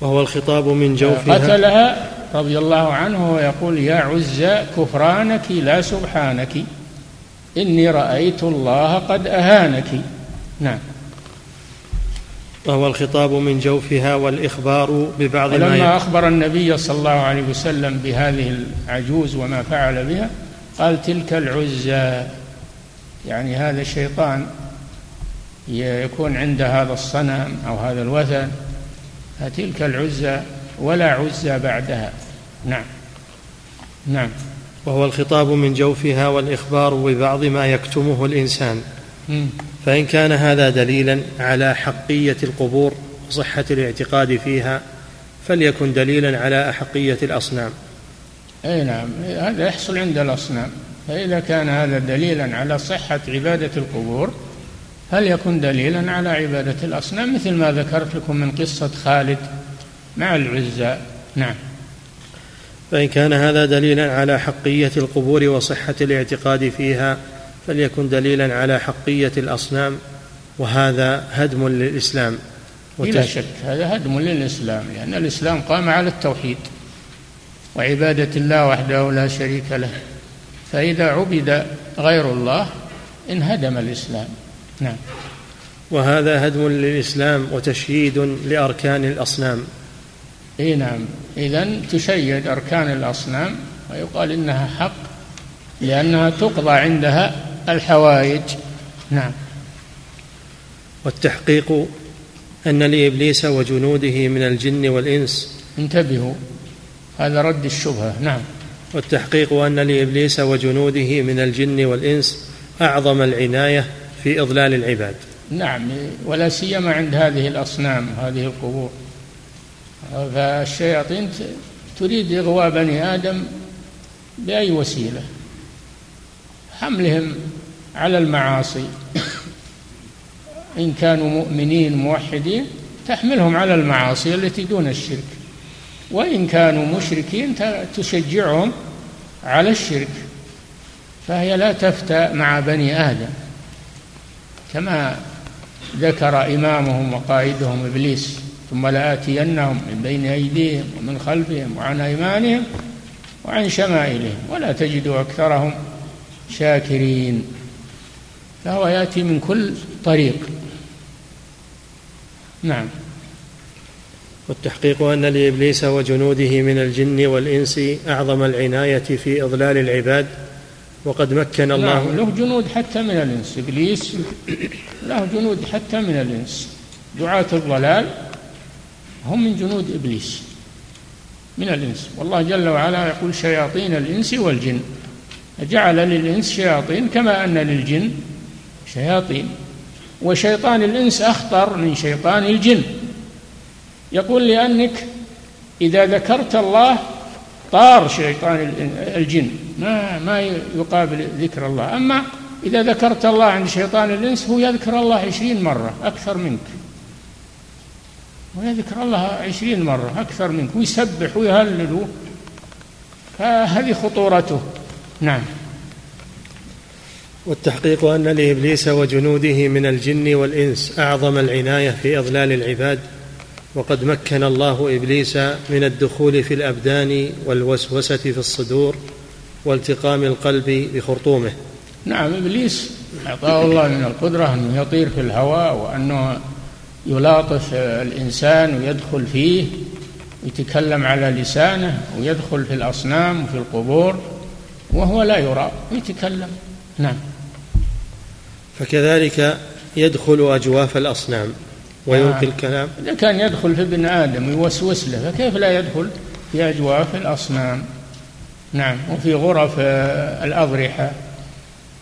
وهو الخطاب من جوفها. قتلها رضي الله عنه ويقول يا عزى كفرانك لا سبحانك إني رأيت الله قد أهانك. نعم. وهو الخطاب من جوفها والإخبار ببعض ما لما أخبر النبي صلى الله عليه وسلم بهذه العجوز وما فعل بها قال تلك العزى. يعني هذا الشيطان يكون عند هذا الصنم أو هذا الوثن فتلك العزى ولا عزى بعدها. نعم. نعم. وهو الخطاب من جوفها والإخبار ببعض ما يكتمه الإنسان. فإن كان هذا دليلا على حقية القبور وصحة الاعتقاد فيها فليكن دليلا على أحقية الأصنام. أي نعم. هذا يحصل عند الأصنام. فإذا كان هذا دليلا على صحة عبادة القبور فليكن دليلا على عبادة الأصنام؟ مثل ما ذكرت لكم من قصة خالد مع العزى. نعم. فإن كان هذا دليلا على حقية القبور وصحة الاعتقاد فيها فليكن دليلا على حقية الأصنام. وهذا هدم للإسلام. بلا شك هذا هدم للإسلام لأن الإسلام قام على التوحيد وعبادة الله وحده لا شريك له. فإذا عبد غير الله انهدم الإسلام. نعم. وهذا هدم للإسلام وتشييد لأركان الأصنام. إي نعم. اذا تشيد أركان الأصنام ويقال إنها حق لأنها تقضى عندها الحوائج. نعم. والتحقيق أن لإبليس وجنوده من الجن والإنس. انتبهوا. هذا رد الشبهة. نعم. والتحقيق أن لإبليس وجنوده من الجن والإنس أعظم العناية في إضلال العباد. نعم ولا سيما عند هذه الأصنام هذه القبور. فالشياطين تريد إغواء بني آدم بأي وسيلة؟ حملهم على المعاصي. إن كانوا مؤمنين موحدين تحملهم على المعاصي التي دون الشرك. وإن كانوا مشركين تشجعهم على الشرك. فهي لا تفتى مع بني آدم. كما ذكر إمامهم وقائدهم إبليس ثم لآتينهم من بين أيديهم ومن خلفهم وعن أيمانهم وعن شمائلهم ولا تجد أكثرهم شاكرين. فهو يأتي من كل طريق. نعم. والتحقيق أن لإبليس وجنوده من الجن والإنس أعظم العناية في إضلال العباد وقد مكن الله. له جنود حتى من الإنس. إبليس له جنود حتى من الإنس. دعاة الضلال هم من جنود إبليس من الإنس. والله جل وعلا يقول شياطين الإنس والجن. جعل للإنس شياطين كما أن للجن شياطين. وشيطان الإنس أخطر من شيطان الجن. يقول لأنك إذا ذكرت الله طار شيطان الجن. ما ما يقابل ذكر الله. أما إذا ذكرت الله عند شيطان الإنس هو يذكر الله عشرين مرة أكثر منك. ويذكر الله عشرين مرة أكثر منك ويسبح ويهلل. فهذه خطورته. نعم. والتحقيق أن لإبليس وجنوده من الجن والإنس أعظم العناية في إضلال العباد وقد مكن الله إبليس من الدخول في الأبدان والوسوسة في الصدور والتقام القلب بخرطومه. نعم إبليس أعطاه الله من القدرة أنه يطير في الهواء وأنه يلاطف الإنسان ويدخل فيه يتكلم على لسانه ويدخل في الأصنام وفي القبور وهو لا يرى يتكلم. نعم. فكذلك يدخل أجواف الأصنام. ويلقي آه. الكلام. إذا كان يدخل في ابن آدم ويوسوس له فكيف لا يدخل في أجواف الأصنام؟ نعم وفي غرف الأضرحة.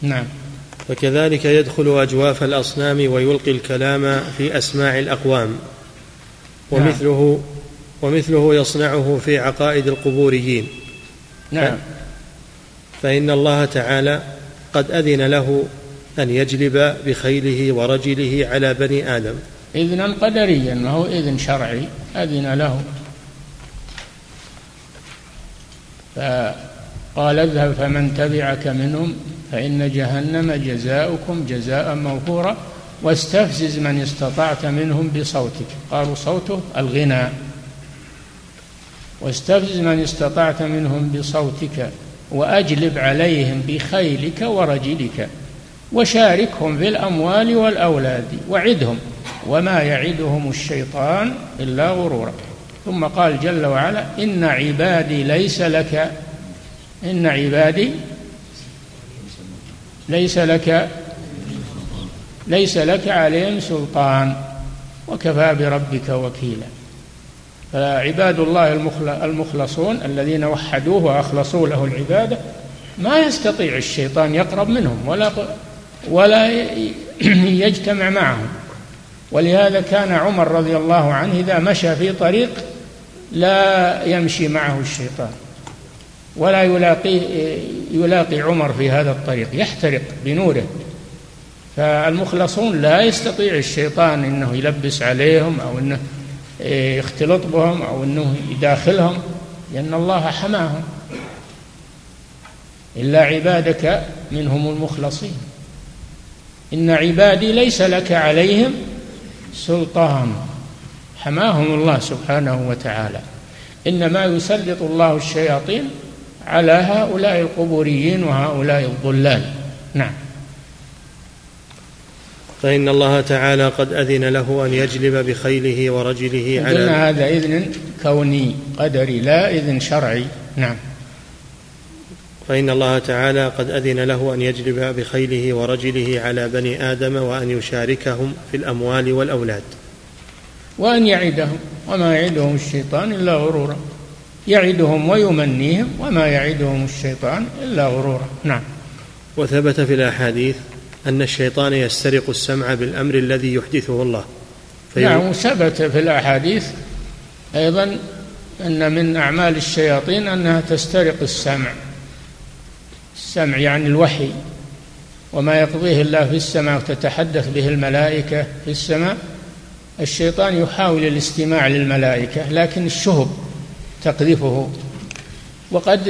نعم. وكذلك يدخل أجواف الأصنام ويلقي الكلام في أسماع الأقوام. ومثله ومثله يصنعه في عقائد القبوريين. نعم. فإن الله تعالى قد أذن له أن يجلب بخيله ورجله على بني آدم. إذنا قدريا ما هو إذن شرعي أذن له. فقال اذهب فمن تبعك منهم فإن جهنم جزاؤكم جزاء موفورا واستفزز من استطعت منهم بصوتك. قالوا صوته الغنى. واستفزز من استطعت منهم بصوتك وأجلب عليهم بخيلك ورجلك وشاركهم في الأموال والأولاد وعدهم وما يعدهم الشيطان إلا غرورا. ثم قال جل وعلا إن عبادي ليس لك إن عبادي ليس لك ليس لك عليهم سلطان وكفى بربك وكيلا. فعباد الله المخلصون الذين وحدوه واخلصوا له العبادة ما يستطيع الشيطان يقرب منهم ولا ولا يجتمع معهم. ولهذا كان عمر رضي الله عنه إذا مشى في طريق لا يمشي معه الشيطان ولا يلاقيه يلاقي عمر في هذا الطريق يحترق بنوره. فالمخلصون لا يستطيع الشيطان إنه يلبس عليهم أو إنه يختلط بهم أو إنه يداخلهم لأن الله حماهم. إلا عبادك منهم المخلصين. إن عبادي ليس لك عليهم سلطان. حماهم الله سبحانه وتعالى. إنما يسلط الله الشياطين على هؤلاء القبوريين وهؤلاء الضلال. نعم. فإن الله تعالى قد أذن له أن يجلب بخيله ورجله على هذا إذن كوني قدري لا إذن شرعي. نعم. فإن الله تعالى قد أذن له أن يجلب بخيله ورجله على بني آدم وأن يشاركهم في الأموال والأولاد. وأن يعدهم وما يعدهم الشيطان إلا غرورا. يعدهم ويمنيهم وما يعدهم الشيطان إلا غرورا. نعم. وثبت في الأحاديث أن الشيطان يسترق السمع بالأمر الذي يحدثه الله. نعم ثبت في الأحاديث أيضا أن من أعمال الشياطين أنها تسترق السمع. السمع يعني الوحي. وما يقضيه الله في السماء وتتحدث به الملائكة في السماء الشيطان يحاول الاستماع للملائكة لكن الشهب تقذفه. وقد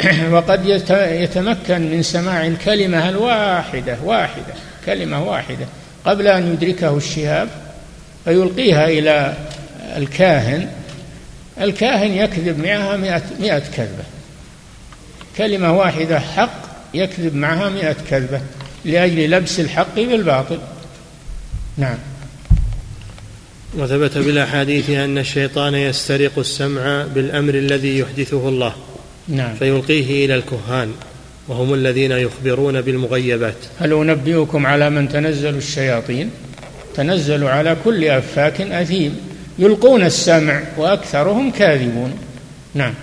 وقد يتمكن من سماع الكلمة الواحدة واحدة كلمة واحدة قبل أن يدركه الشهاب فيلقيها إلى الكاهن. الكاهن يكذب معها مئة, مئة كذبة. كلمة واحدة حق يكذب معها مئة كذبة لأجل لبس الحق بالباطل. نعم. وثبت بالأحاديث أن الشيطان يسترق السمع بالأمر الذي يحدثه الله. نعم. فيلقيه إلى الكهان وهم الذين يخبرون بالمغيبات. هل أنبئكم على من تنزل الشياطين؟ تنزل على كل أفاك أثيم. يلقون السمع وأكثرهم كاذبون. نعم.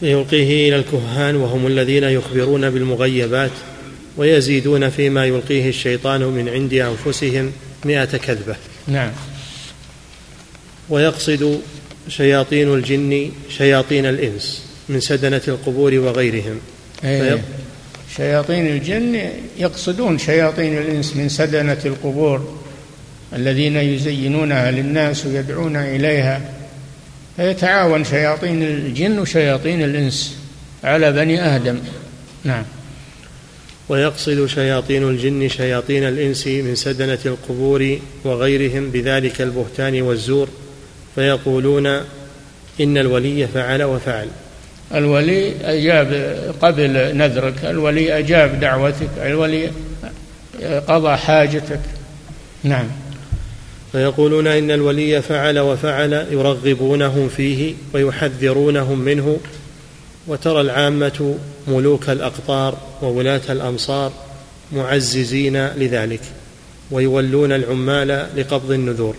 فيلقيه إلى الكهان وهم الذين يخبرون بالمغيبات ويزيدون فيما يلقيه الشيطان من عند أنفسهم مائه كذبة. نعم. ويقصد شياطين الجن شياطين الإنس من سدنة القبور وغيرهم. أيه. شياطين الجن يقصدون شياطين الإنس من سدنة القبور الذين يزينونها للناس ويدعون إليها. فيتعاون شياطين الجن وشياطين الإنس على بني آدم. نعم. ويقصد شياطين الجن شياطين الإنس من سدنة القبور وغيرهم بذلك البهتان والزور. فيقولون إن الولي فعل وفعل. الولي أجاب قبل نذرك الولي أجاب دعوتك الولي قضى حاجتك. نعم. فيقولون إن الولي فعل وفعل يرغبونهم فيه ويحذرونهم منه وترى العامة ملوك الأقطار وولاة الأمصار معززين لذلك ويولون العمال لقبض النذور.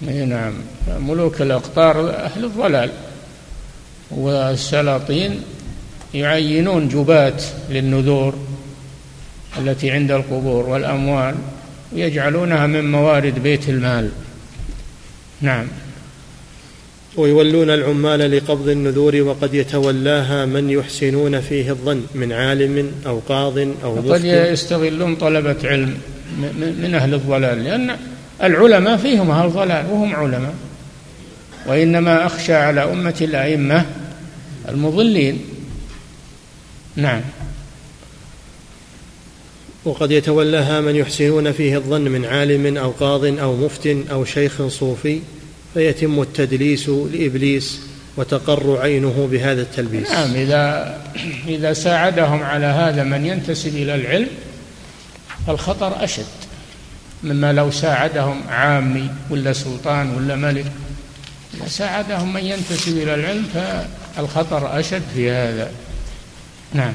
نعم. ملوك الأقطار أهل الضلال. والسلاطين يعينون جبات للنذور التي عند القبور والأموال ويجعلونها من موارد بيت المال. نعم. ويولون العمال لقبض النذور وقد يتولاها من يحسنون فيه الظن من عالم أو قاض أو مفتي. قد يستغلون طلبة علم من أهل الضلال لأن العلماء فيهم أهل ضلال وهم علماء. وإنما أخشى على أمة الأئمة المضلين. نعم. وقد يتولاها من يحسنون فيه الظن من عالم أو قاض أو مفت أو شيخ صوفي فيتم التدليس لإبليس وتقر عينه بهذا التلبيس. نعم إذا إذا ساعدهم على هذا من ينتسب إلى العلم الخطر أشد. مما لو ساعدهم عامي ولا سلطان ولا ملك ساعدهم من ينتسب إلى العلم فالخطر أشد في هذا. نعم.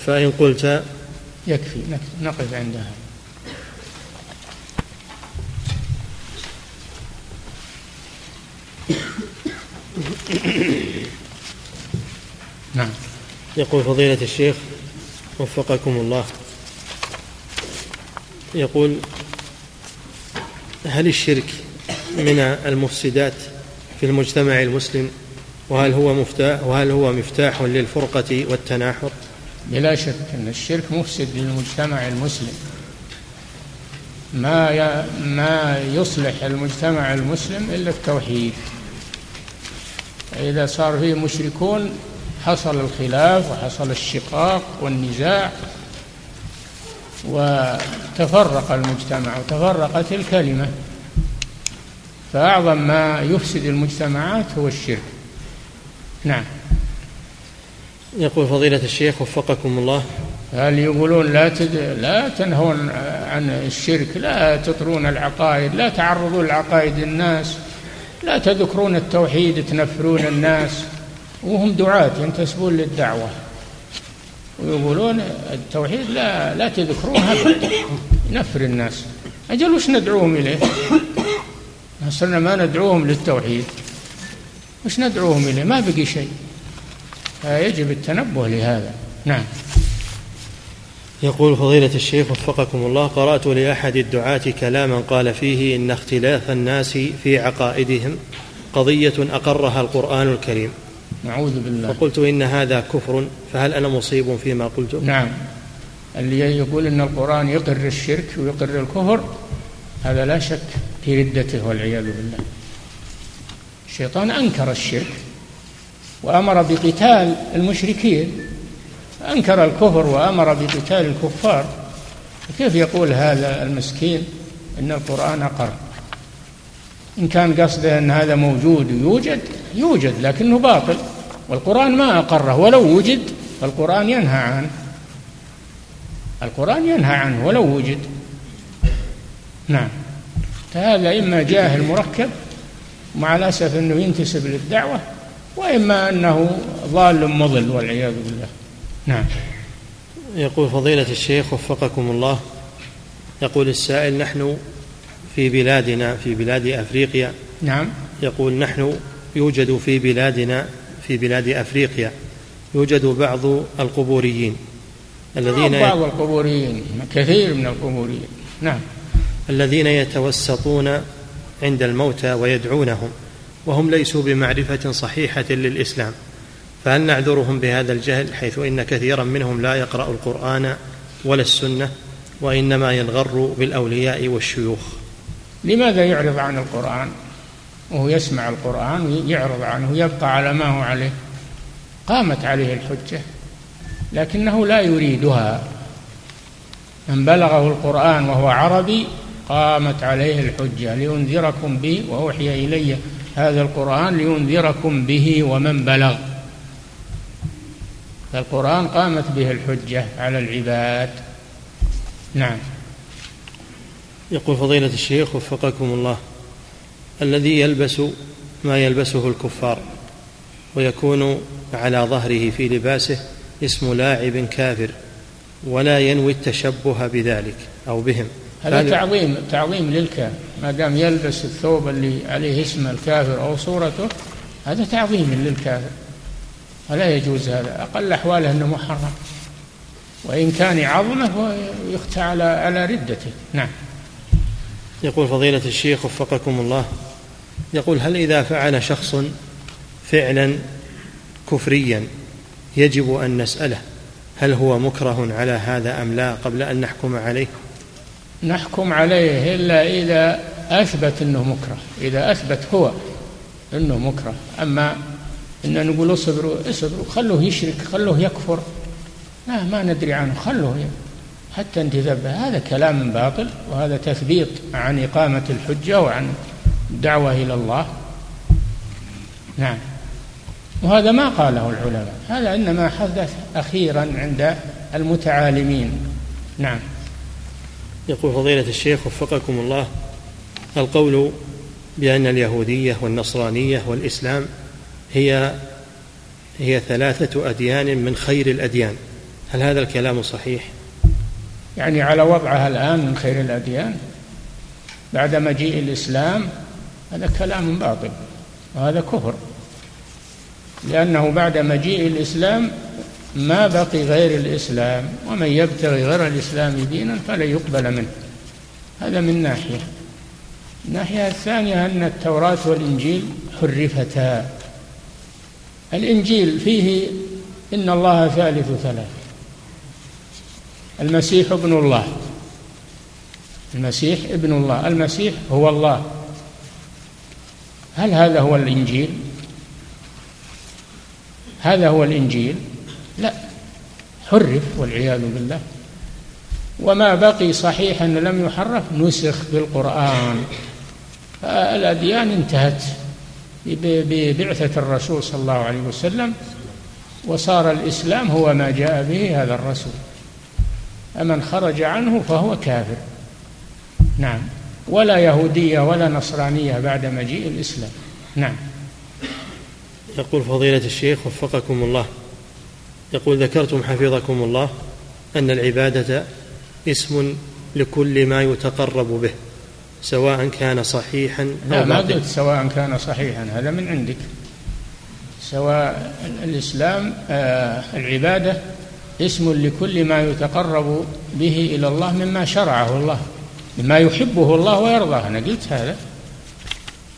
فإن قلت يكفي نقف عندها. نعم. يقول فضيلة الشيخ وفقكم الله. يقول هل الشرك من المفسدات في المجتمع المسلم؟ وهل هو مفتاح وهل هو مفتاح للفرقة والتناحر؟ بلا شك أن الشرك مفسد للمجتمع المسلم. ما ما يصلح المجتمع المسلم إلا التوحيد. إذا صار فيه مشركون حصل الخلاف وحصل الشقاق والنزاع وتفرق المجتمع وتفرقت الكلمة. فأعظم ما يفسد المجتمعات هو الشرك. نعم. يقول فضيلة الشيخ وفقكم الله. هل يقولون لا تد... لا تنهون عن الشرك لا تطرون العقائد لا تعرضون لعقائد الناس لا تذكرون التوحيد تنفرون الناس. وهم دعاة ينتسبون للدعوة. ويقولون التوحيد لا لا تذكروه أبدا. ينفر الناس. أجل وش ندعوهم إليه؟ صرنا ما ندعوهم للتوحيد. وش ندعوهم إليه؟ ما بقي شيء. فيجب التنبه لهذا. نعم. يقول فضيلة الشيخ وفقكم الله قرأت لأحد الدعاة كلاما قال فيه إن اختلاف الناس في عقائدهم قضية أقرها القرآن الكريم. نعوذ بالله. فقلت إن هذا كفر فهل أنا مصيب فيما قلته نعم. اللي يقول إن القرآن يقر الشرك ويقر الكفر هذا لا شك في ردته والعياذ بالله. الشيطان أنكر الشرك وأمر بقتال المشركين. أنكر الكفر وأمر بقتال الكفار. كيف يقول هذا المسكين إن القرآن أقر؟ إن كان قصده أن هذا موجود ويوجد يوجد لكنه باطل. والقرآن ما أقره ولو وجد فالقرآن ينهى عنه. القرآن ينهى عنه ولو وجد. نعم. فهذا إما جاهل مركب مع الأسف أنه ينتسب للدعوة وإما أنه ضال مضل والعياذ بالله. نعم. يقول فضيلة الشيخ وفقكم الله يقول السائل نحن في بلادنا في بلاد أفريقيا نعم. يقول نحن يوجد في بلادنا في بلاد أفريقيا يوجد بعض القبوريين الذين بعض القبوريين كثير من القبوريين. نعم. الذين يتوسطون عند الموتى ويدعونهم وهم ليسوا بمعرفة صحيحة للإسلام. فهل نعذرهم بهذا الجهل حيث إن كثيرا منهم لا يقرأ القرآن ولا السنة وإنما ينغر بالأولياء والشيوخ؟ لماذا يعرض عن القرآن؟ وهو يسمع القرآن ويعرض عنه يبقى على ما هو عليه. قامت عليه الحجة لكنه لا يريدها. من بلغه القرآن وهو عربي قامت عليه الحجة لينذركم به وأوحي إلي هذا القرآن لينذركم به ومن بلغ. فالقرآن قامت به الحجة على العباد. نعم. يقول فضيلة الشيخ وفقكم الله. الذي يلبس ما يلبسه الكفار ويكون على ظهره في لباسه اسم لاعب كافر ولا ينوي التشبه بذلك أو بهم. هذا تعظيم تعظيم للكافر ما دام يلبس الثوب اللي عليه اسم الكافر أو صورته هذا تعظيم للكافر فلا يجوز هذا. أقل أحواله أنه محرم. وإن كان عظمه يختى على على ردته. نعم. يقول فضيلة الشيخ وفقكم الله يقول هل إذا فعل شخص فعلا كفريا يجب أن نسأله هل هو مكره على هذا أم لا قبل أن نحكم عليه؟ نحكم عليه إلا إذا أثبت أنه مكره إذا أثبت هو أنه مكره. أما إن نقول اصبروا اصبروا خلوه يشرك خلوه يكفر. لا ما ندري عنه خلوه حتى انتذب هذا كلام باطل وهذا تثبيط عن إقامة الحجة وعن الدعوة إلى الله. نعم. وهذا ما قاله العلماء. هذا إنما حدث أخيرا عند المتعالمين. نعم. يقول فضيلة الشيخ وفقكم الله القول بأن اليهودية والنصرانية والإسلام هي هي ثلاثة أديان من خير الأديان. هل هذا الكلام صحيح؟ يعني على وضعها الآن من خير الأديان. بعد مجيء الإسلام هذا كلام باطل وهذا كفر. لأنه بعد مجيء الإسلام ما بقي غير الإسلام ومن يبتغي غير الإسلام دينا فلن يقبل منه. هذا من ناحية. الناحية الثانية أن التوراة والإنجيل حرفتا. الإنجيل فيه إن الله ثالث ثلاث المسيح ابن الله. المسيح ابن الله. المسيح هو الله. هل هذا هو الإنجيل؟ هذا هو الإنجيل؟ لا. حرف والعياذ بالله. وما بقي صحيحا لم يحرف نسخ بالقرآن. فالأديان انتهت ببعثة الرسول صلى الله عليه وسلم. وصار الإسلام هو ما جاء به هذا الرسول. فمن خرج عنه فهو كافر. نعم. ولا يهودية ولا نصرانية بعد مجيء الإسلام. نعم. يقول فضيلة الشيخ وفقكم الله. يقول ذكرتم حفظكم الله أن العبادة اسم لكل ما يتقرب به سواء كان صحيحا أو لا ما قلت سواء كان صحيحا هذا من عندك. سواء الإسلام آه العبادة اسم لكل ما يتقرب به إلى الله مما شرعه الله مما يحبه الله ويرضاه. أنا قلت هذا.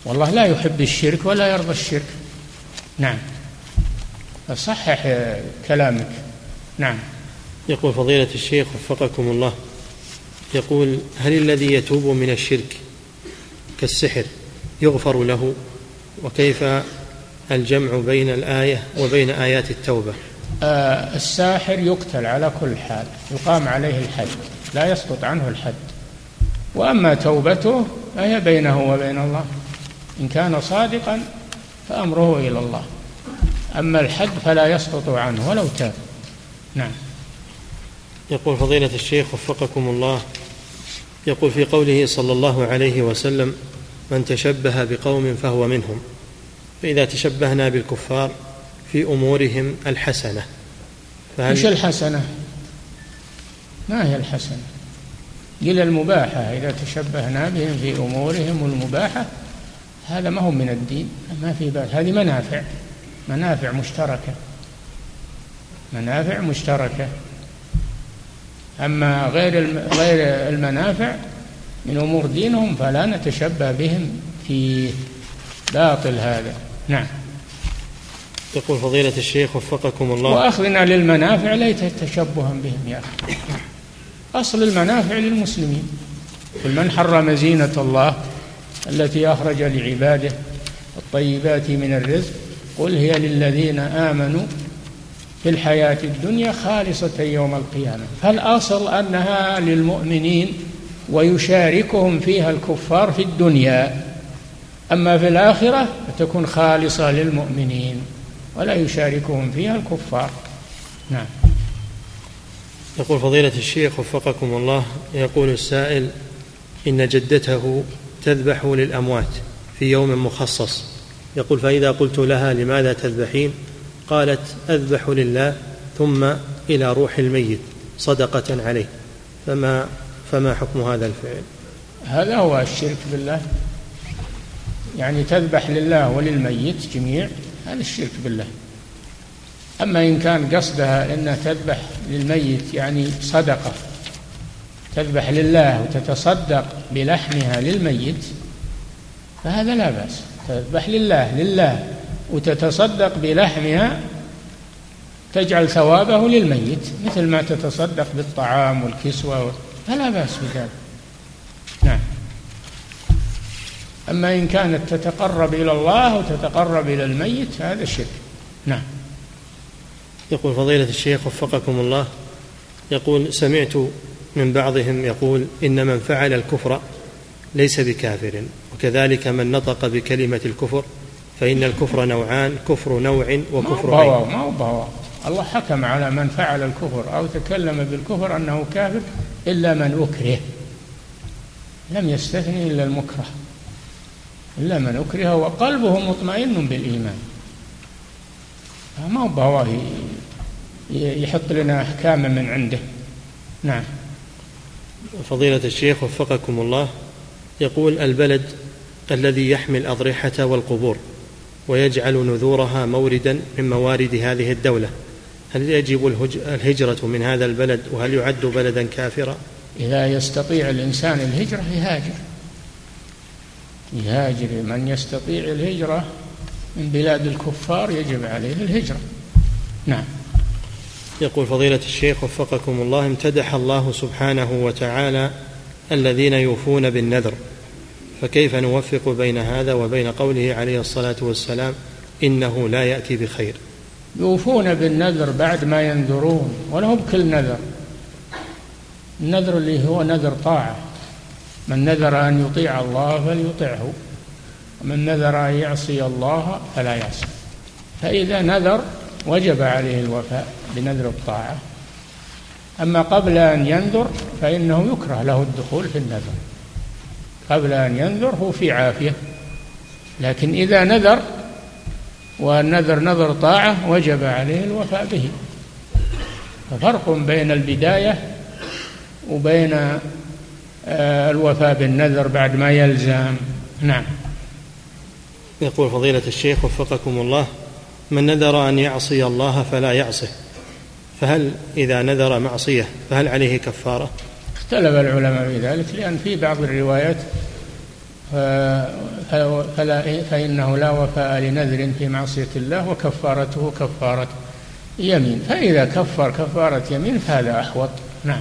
والله لا يحب الشرك ولا يرضى الشرك. نعم. فصحح كلامك. نعم. يقول فضيلة الشيخ وفقكم الله يقول هل الذي يتوب من الشرك كالسحر يغفر له؟ وكيف الجمع بين الآية وبين آيات التوبة؟ الساحر يقتل على كل حال يقام عليه الحد لا يسقط عنه الحد. وأما توبته فهي بينه وبين الله. إن كان صادقا فأمره إلى الله. أما الحد فلا يسقط عنه ولو تاب. نعم. يقول فضيلة الشيخ وفقكم الله يقول في قوله صلى الله عليه وسلم من تشبه بقوم فهو منهم. فإذا تشبهنا بالكفار في أمورهم الحسنة. إيش الحسنة؟ ما هي الحسنة؟ قل المباحة إذا تشبهنا بهم في أمورهم المباحة هذا ما هو من الدين ما في بأس. هذه منافع منافع مشتركة منافع مشتركة. أما غير غير المنافع من أمور دينهم فلا نتشبه بهم في باطل هذا. نعم. يقول فضيلة الشيخ وفقكم الله. وأخذنا للمنافع ليس تشبها بهم يا أخي. أصل المنافع للمسلمين. قل من حرم زينة الله التي أخرج لعباده الطيبات من الرزق؟ قل هي للذين آمنوا في الحياة الدنيا خالصة يوم القيامة. فالأصل أنها للمؤمنين ويشاركهم فيها الكفار في الدنيا. أما في الآخرة فتكون خالصة للمؤمنين. ولا يشاركهم فيها الكفار. نعم. يقول فضيلة الشيخ وفقكم الله يقول السائل إن جدته تذبح للأموات في يوم مخصص. يقول فإذا قلت لها لماذا تذبحين؟ قالت أذبح لله ثم إلى روح الميت صدقة عليه. فما فما حكم هذا الفعل؟ هذا هو الشرك بالله. يعني تذبح لله وللميت جميع هذا الشرك بالله. أما إن كان قصدها أنها تذبح للميت يعني صدقة تذبح لله وتتصدق بلحمها للميت فهذا لا بأس. تذبح لله لله وتتصدق بلحمها تجعل ثوابه للميت مثل ما تتصدق بالطعام والكسوة فلا بأس بذلك. نعم. أما إن كانت تتقرب إلى الله وتتقرب إلى الميت هذا شرك. نعم. يقول فضيلة الشيخ وفقكم الله يقول سمعت من بعضهم يقول إن من فعل الكفر ليس بكافر وكذلك من نطق بكلمة الكفر فإن الكفر نوعان كفر نوع وكفر عين. ما هو بوا الله حكم على من فعل الكفر أو تكلم بالكفر أنه كافر إلا من أكره. لم يستثني إلا المكره. إلا من أكره وقلبه مطمئن بالإيمان. ما هو بهواه يحط لنا أحكاما من عنده. نعم. فضيلة الشيخ وفقكم الله يقول البلد الذي يحمي الأضرحة والقبور ويجعل نذورها موردا من موارد هذه الدولة هل يجب الهجرة من هذا البلد وهل يعد بلدا كافرا؟ إذا يستطيع الإنسان الهجرة يهاجر. يهاجر من يستطيع الهجرة من بلاد الكفار يجب عليه الهجرة. نعم. يقول فضيلة الشيخ وفقكم الله امتدح الله سبحانه وتعالى الذين يوفون بالنذر فكيف نوفق بين هذا وبين قوله عليه الصلاة والسلام إنه لا يأتي بخير؟ يوفون بالنذر بعد ما ينذرون ولا بكل نذر. النذر اللي هو نذر طاعة. من نذر أن يطيع الله فليطعه ومن نذر أن يعصي الله فلا يعصي. فإذا نذر وجب عليه الوفاء بنذر الطاعة. أما قبل أن ينذر فإنه يكره له الدخول في النذر. قبل أن ينذر هو في عافية. لكن إذا نذر والنذر نذر طاعة وجب عليه الوفاء به. ففرق بين البداية وبين الوفاء بالنذر بعد ما يلزم. نعم. يقول فضيلة الشيخ وفقكم الله من نذر أن يعصي الله فلا يعصه فهل إذا نذر معصية فهل عليه كفارة؟ اختلف العلماء في ذلك لأن في بعض الروايات فلا فإنه لا وفاء لنذر في معصية الله وكفارته كفارة يمين. فإذا كفر كفارة يمين فهذا أحوط. نعم.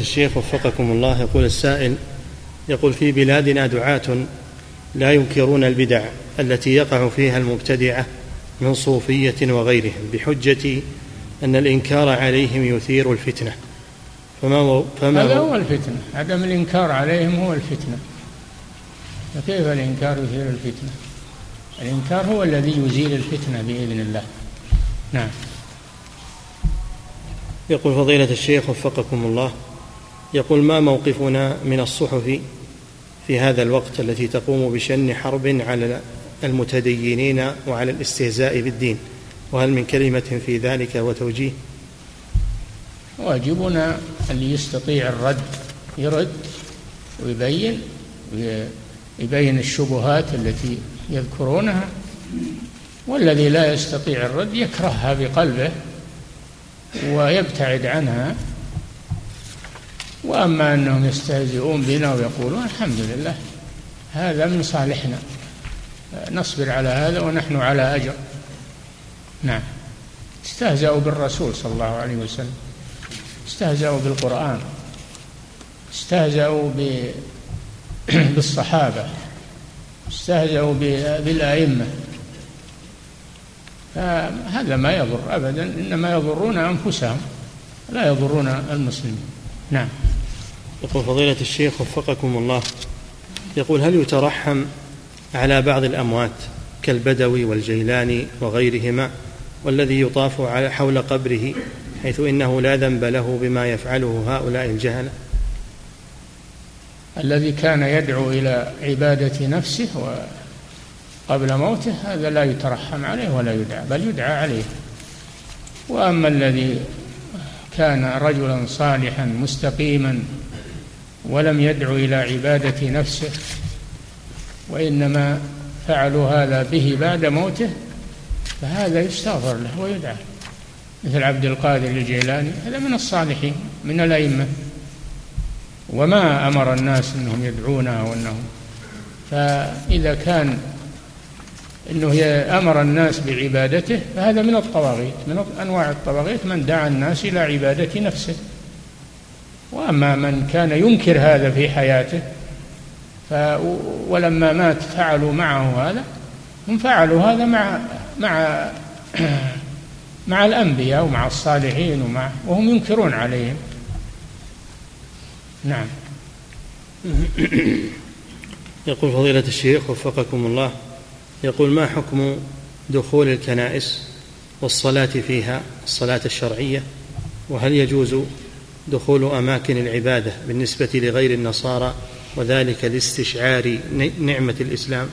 الشيخ وفقكم الله. يقول السائل يقول في بلادنا دعاة لا ينكرون البدع التي يقع فيها المبتدعة من صوفية وغيرهم بحجة أن الإنكار عليهم يثير الفتنة. فما فما هذا هو الفتنة. عدم الإنكار عليهم هو الفتنة. فكيف الإنكار يثير الفتنة؟ الإنكار هو الذي يزيل الفتنة بإذن الله. نعم. يقول فضيلة الشيخ وفقكم الله يقول ما موقفنا من الصحف في هذا الوقت التي تقوم بشن حرب على المتدينين وعلى الاستهزاء بالدين؟ وهل من كلمة في ذلك وتوجيه؟ واجبنا اللي يستطيع الرد يرد ويبين يبين الشبهات التي يذكرونها والذي لا يستطيع الرد يكرهها بقلبه ويبتعد عنها. وأما أنهم يستهزئون بنا ويقولون الحمد لله هذا من صالحنا. نصبر على هذا ونحن على أجر. نعم. استهزأوا بالرسول صلى الله عليه وسلم. استهزأوا بالقرآن. استهزأوا بالصحابة. استهزأوا بالأئمة. هذا ما يضر أبدا إنما يضرون أنفسهم لا يضرون المسلمين. نعم. يقول فضيلة الشيخ وفقكم الله. يقول هل يترحم على بعض الأموات كالبدوي والجيلاني وغيرهما والذي يطاف على حول قبره حيث إنه لا ذنب له بما يفعله هؤلاء الجهلة؟ الذي كان يدعو إلى عبادة نفسه قبل موته هذا لا يترحم عليه ولا يدعى بل يدعى عليه. وأما الذي كان رجلا صالحا مستقيما ولم يدعو إلى عبادة نفسه وإنما فعلوا هذا به بعد موته فهذا يستغفر له ويدعى. مثل عبد القادر الجيلاني هذا من الصالحين من الأئمة. وما أمر الناس أنهم يدعونه وأنهم فإذا كان أنه أمر الناس بعبادته فهذا من الطواغيت من أنواع الطواغيت من دعا الناس إلى عبادة نفسه. وأما من كان ينكر هذا في حياته ف ولما مات فعلوا معه هذا هم فعلوا هذا مع مع مع الأنبياء ومع الصالحين ومع وهم ينكرون عليهم. نعم. يقول فضيلة الشيخ وفقكم الله يقول ما حكم دخول الكنائس والصلاة فيها الصلاة الشرعية وهل يجوز دخول أماكن العبادة بالنسبة لغير النصارى وذلك لاستشعار نعمة الإسلام؟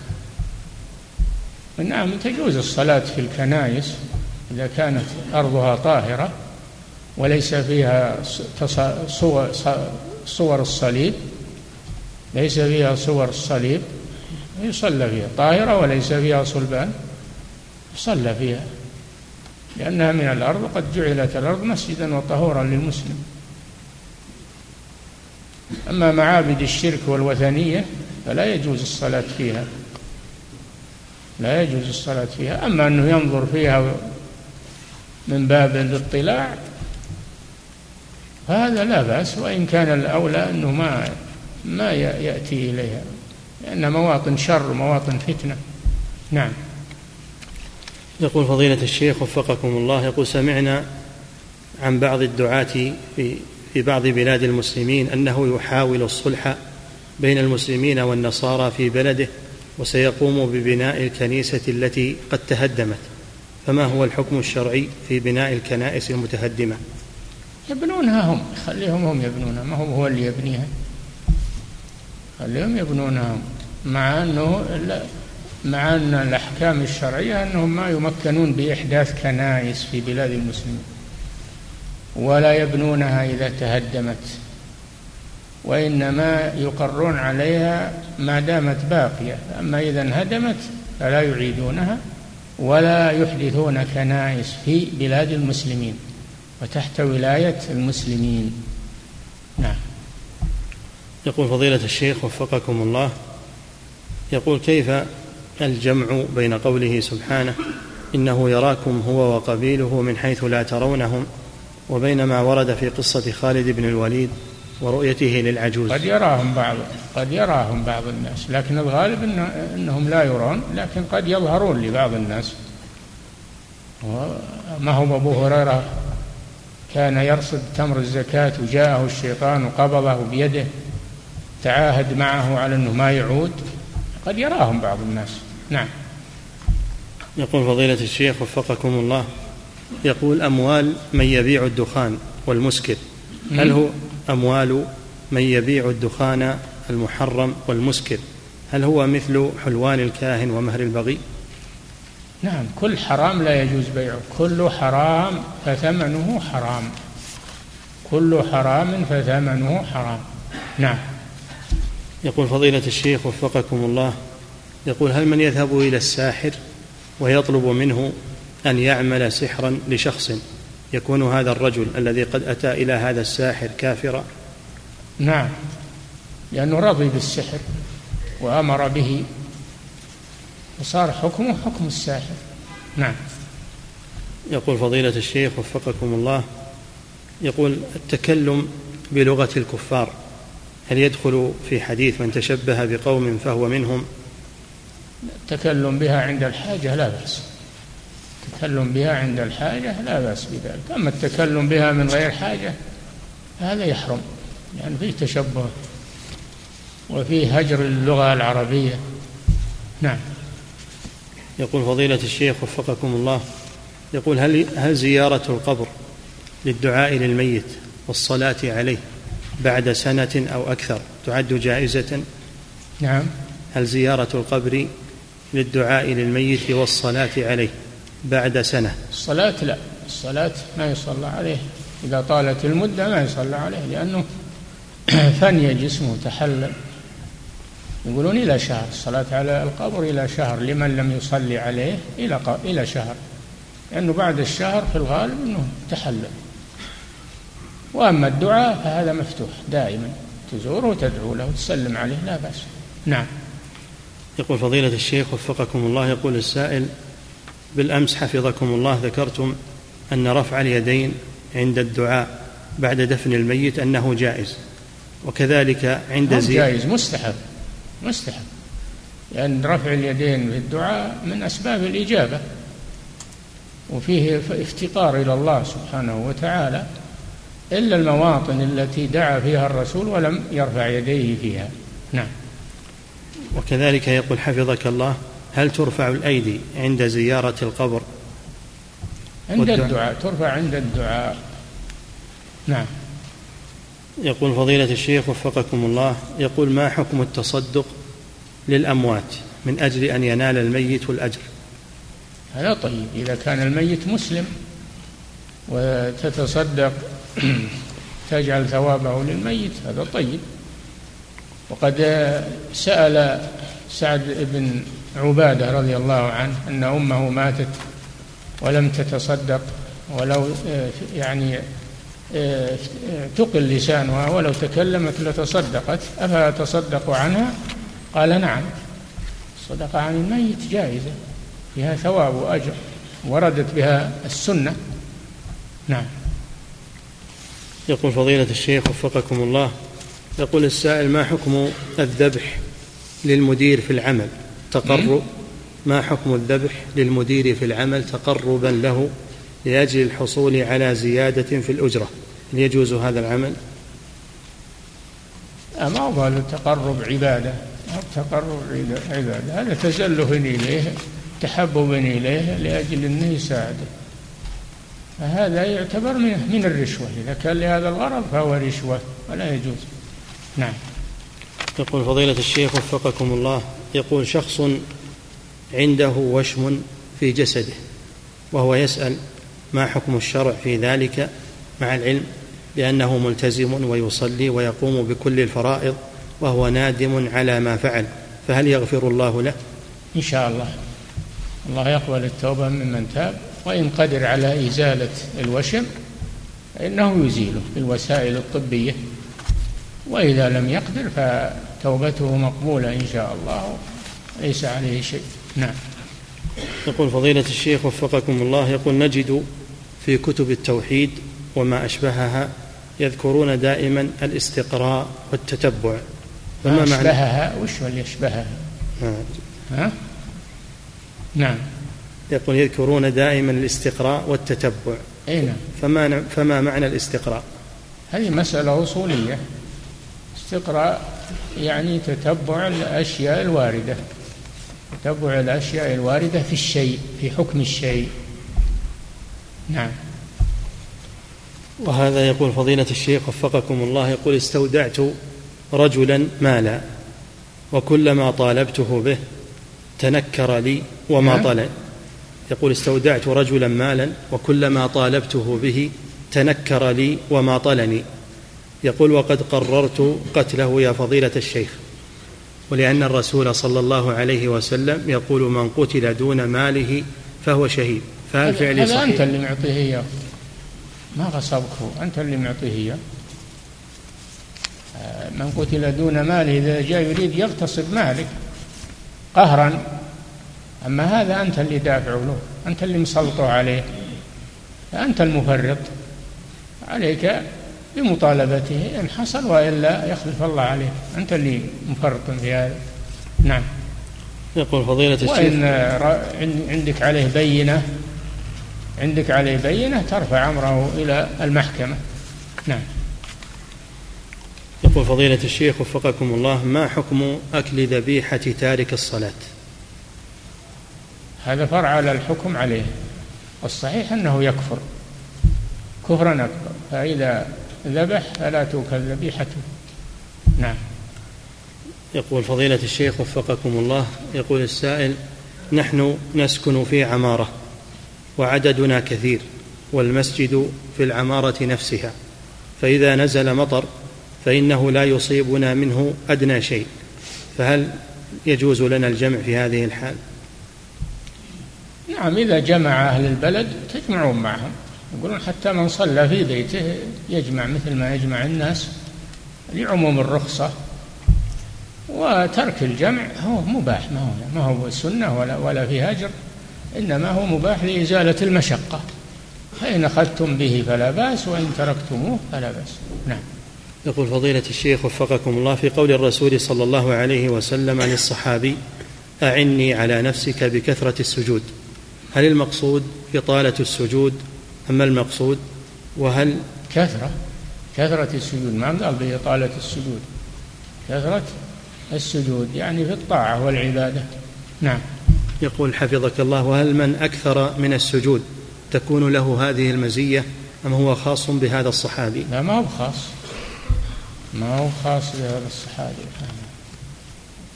نعم تجوز الصلاة في الكنائس إذا كانت أرضها طاهرة وليس فيها صور, صور الصليب ليس فيها صور الصليب يصلى فيها. طاهرة وليس فيها صلبان يصلى فيها. لأنها من الأرض وقد جعلت الأرض مسجدا وطهورا للمسلم. أما معابد الشرك والوثنية فلا يجوز الصلاة فيها. لا يجوز الصلاة فيها. أما أنه ينظر فيها من باب الاطلاع هذا لا بأس وإن كان الأولى أنه ما ما يأتي إليها لأن مواطن شر ومواطن فتنة. نعم. يقول فضيلة الشيخ وفقكم الله يقول سمعنا عن بعض الدعاة في في بعض بلاد المسلمين أنه يحاول الصلح بين المسلمين والنصارى في بلده وسيقوم ببناء الكنيسة التي قد تهدمت. فما هو الحكم الشرعي في بناء الكنائس المتهدمة؟ يبنونها هم خليهم هم يبنونها. ما هو هو اللي يبنيها؟ خليهم يبنونها هم. مع أنه مع أن الأحكام الشرعية أنهم ما يمكنون بإحداث كنائس في بلاد المسلمين. ولا يبنونها إذا تهدمت وإنما يقرون عليها ما دامت باقية. أما إذا انهدمت فلا يعيدونها ولا يحدثون كنائس في بلاد المسلمين وتحت ولاية المسلمين. نعم. يقول فضيلة الشيخ وفقكم الله يقول كيف الجمع بين قوله سبحانه إنه يراكم هو وقبيله من حيث لا ترونهم وبين ما ورد في قصة خالد بن الوليد ورؤيته للعجوز. قد يراهم بعض قد يراهم بعض الناس لكن الغالب إن إنهم لا يرون لكن قد يظهرون لبعض الناس. ما هو أبو هريرة؟ كان يرصد تمر الزكاة وجاءه الشيطان وقبضه بيده تعاهد معه على إنه ما يعود. قد يراهم بعض الناس. نعم. يقول فضيلة الشيخ وفقكم الله يقول أموال من يبيع الدخان والمسكر. هل هو أموال من يبيع الدخان المحرم والمسكر؟ هل هو مثل حلوان الكاهن ومهر البغي؟ نعم كل حرام لا يجوز بيعه. كل حرام فثمنه حرام. كل حرام فثمنه حرام. نعم. يقول فضيلة الشيخ وفقكم الله يقول هل من يذهب إلى الساحر ويطلب منه أن يعمل سحرا لشخص يكون هذا الرجل الذي قد أتى إلى هذا الساحر كافرا. نعم. لأنه رضي بالسحر وأمر به وصار حكمه حكم الساحر. نعم. يقول فضيلة الشيخ وفقكم الله يقول التكلم بلغة الكفار هل يدخل في حديث من تشبه بقوم فهو منهم؟ التكلم بها عند الحاجة لا بأس. التكلم بها عند الحاجة لا بأس بذلك. أما التكلم بها من غير حاجة هذا يحرم لأن يعني فيه تشبه وفيه هجر اللغة العربية. نعم. يقول فضيلة الشيخ وفقكم الله يقول هل هل زيارة القبر للدعاء للميت والصلاة عليه بعد سنة أو أكثر تعد جائزة؟ نعم. هل زيارة القبر للدعاء للميت والصلاة عليه بعد سنة. الصلاة لا. الصلاة ما يصلى عليه. إذا طالت المدة ما يصلى عليه لأنه فني جسمه تحلل يقولون إلى شهر. الصلاة على القبر إلى شهر. لمن لم يصلي عليه إلى إلى شهر. لأنه بعد الشهر في الغالب أنه تحلل. وأما الدعاء فهذا مفتوح. دائما تزوره وتدعو له وتسلم عليه لا بأس. نعم. يقول فضيلة الشيخ وفقكم الله يقول السائل بالأمس حفظكم الله ذكرتم أن رفع اليدين عند الدعاء بعد دفن الميت أنه جائز وكذلك عند زي جائز مستحب مستحب لأن رفع اليدين في الدعاء من أسباب الإجابة وفيه افتقار إلى الله سبحانه وتعالى إلا المواطن التي دعا فيها الرسول ولم يرفع يديه فيها. نعم. وكذلك يقول حفظك الله هل ترفع الأيدي عند زيارة القبر؟ عند. الدعاء ترفع عند الدعاء. نعم. يقول فضيلة الشيخ وفقكم الله يقول ما حكم التصدق للأموات من أجل أن ينال الميت الأجر؟ هذا طيب إذا كان الميت مسلم وتتصدق تجعل ثوابه للميت هذا طيب. وقد سأل سعد بن عبادة رضي الله عنه أن أمه ماتت ولم تتصدق ولو يعني تقل لسانها ولو تكلمت لتصدقت أفأتصدق عنها؟ قال نعم. الصدقة عن الميت جائزة فيها ثواب وأجر وردت بها السنة. نعم. يقول فضيلة الشيخ وفقكم الله يقول السائل ما حكم الذبح للمدير في العمل؟ تقرب ما حكم الذبح للمدير في العمل تقربا له لأجل الحصول على زيادة في الأجرة هل يجوز هذا العمل؟ ما هو التقرب عبادة التقرب عبادة هذا تزله إليه تحبب إليه لأجل أنه يساعده. فهذا يعتبر من من الرشوة. إذا كان لهذا الغرض فهو رشوة ولا يجوز. نعم. يقول فضيلة الشيخ وفقكم الله يقول شخص عنده وشم في جسده وهو يسأل ما حكم الشرع في ذلك مع العلم بأنه ملتزم ويصلي ويقوم بكل الفرائض وهو نادم على ما فعل فهل يغفر الله له؟ إن شاء الله الله يقبل التوبة ممن تاب وإن قدر على إزالة الوشم فإنه يزيله بالوسائل الطبية وإذا لم يقدر فتوبته مقبولة إن شاء الله. ليس عليه شيء. نعم. يقول فضيلة الشيخ وفقكم الله يقول نجد في كتب التوحيد وما أشبهها يذكرون دائما الاستقراء والتتبع. فما معنى؟ أشبهها؟ وش اللي يشبهها ها؟ نعم. يقول يذكرون دائما الاستقراء والتتبع. أي نعم. فما فما معنى الاستقراء؟ هذه مسألة أصولية. استقراء يعني تتبع الأشياء الواردة. تتبع الأشياء الواردة في الشيء في حكم الشيء. نعم. وهذا يقول فضيلة الشيخ وفقكم الله يقول استودعت رجلا مالا وكلما طالبته به تنكر لي وما نعم. طلب يقول استودعت رجلا مالا وكلما طالبته به تنكر لي وما طلني. يقول وقد قررت قتله يا فضيلة الشيخ ولأن الرسول صلى الله عليه وسلم يقول من قتل دون ماله فهو شهيد فهل فعلي صحيح؟ أنت اللي معطيه إياه؟ ما غصبك أنت اللي معطيه إياه. آه، من قتل دون ماله إذا جاء يريد يغتصب مالك قهرا. أما هذا أنت اللي دافع له أنت اللي مسلطه عليه أنت المفرط. عليك بمطالبته إن حصل وإلا يخلف الله عليك أنت اللي مفرط في هذا. نعم. يقول فضيلة الشيخ. وإن عندك عليه بينة عندك عليه بينة ترفع أمره إلى المحكمة. نعم. يقول فضيلة الشيخ وفقكم الله ما حكم أكل ذبيحة تارك الصلاة؟ هذا فرع على الحكم عليه. والصحيح أنه يكفر. كفرا أكبر. فإذا ذبح فلا توكل ذبيحته نعم. يقول فضيلة الشيخ وفقكم الله يقول السائل نحن نسكن في عمارة وعددنا كثير والمسجد في العمارة نفسها فإذا نزل مطر فإنه لا يصيبنا منه أدنى شيء فهل يجوز لنا الجمع في هذه الحال؟ نعم إذا جمع أهل البلد تجمعون معهم. يقولون حتى من صلى في بيته يجمع مثل ما يجمع الناس لعموم الرخصة. وترك الجمع هو مباح ما هو ما هو سنة ولا ولا في هجر إنما هو مباح لإزالة المشقة. فإن أخذتم به فلا بأس وإن تركتموه فلا بأس. نعم. يقول فضيلة الشيخ وفقكم الله في قول الرسول صلى الله عليه وسلم عن الصحابي أعني على نفسك بكثرة السجود. هل المقصود إطالة السجود أما المقصود وهل كثرة كثرة السجود. ما قال بإطالة السجود. كثرة السجود يعني في الطاعة والعبادة. نعم. يقول حفظك الله وهل من أكثر من السجود تكون له هذه المزية أم هو خاص بهذا الصحابي؟ لا ما هو خاص. ما هو خاص بهذا الصحابي.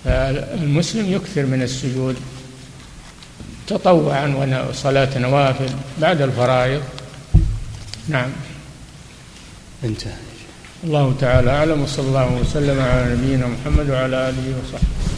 فالمسلم يكثر من السجود تطوعا وصلاة نوافل بعد الفرائض. نعم. انتهى. الله تعالى أعلم وصلى الله وسلم على نبينا محمد وعلى آله وصحبه.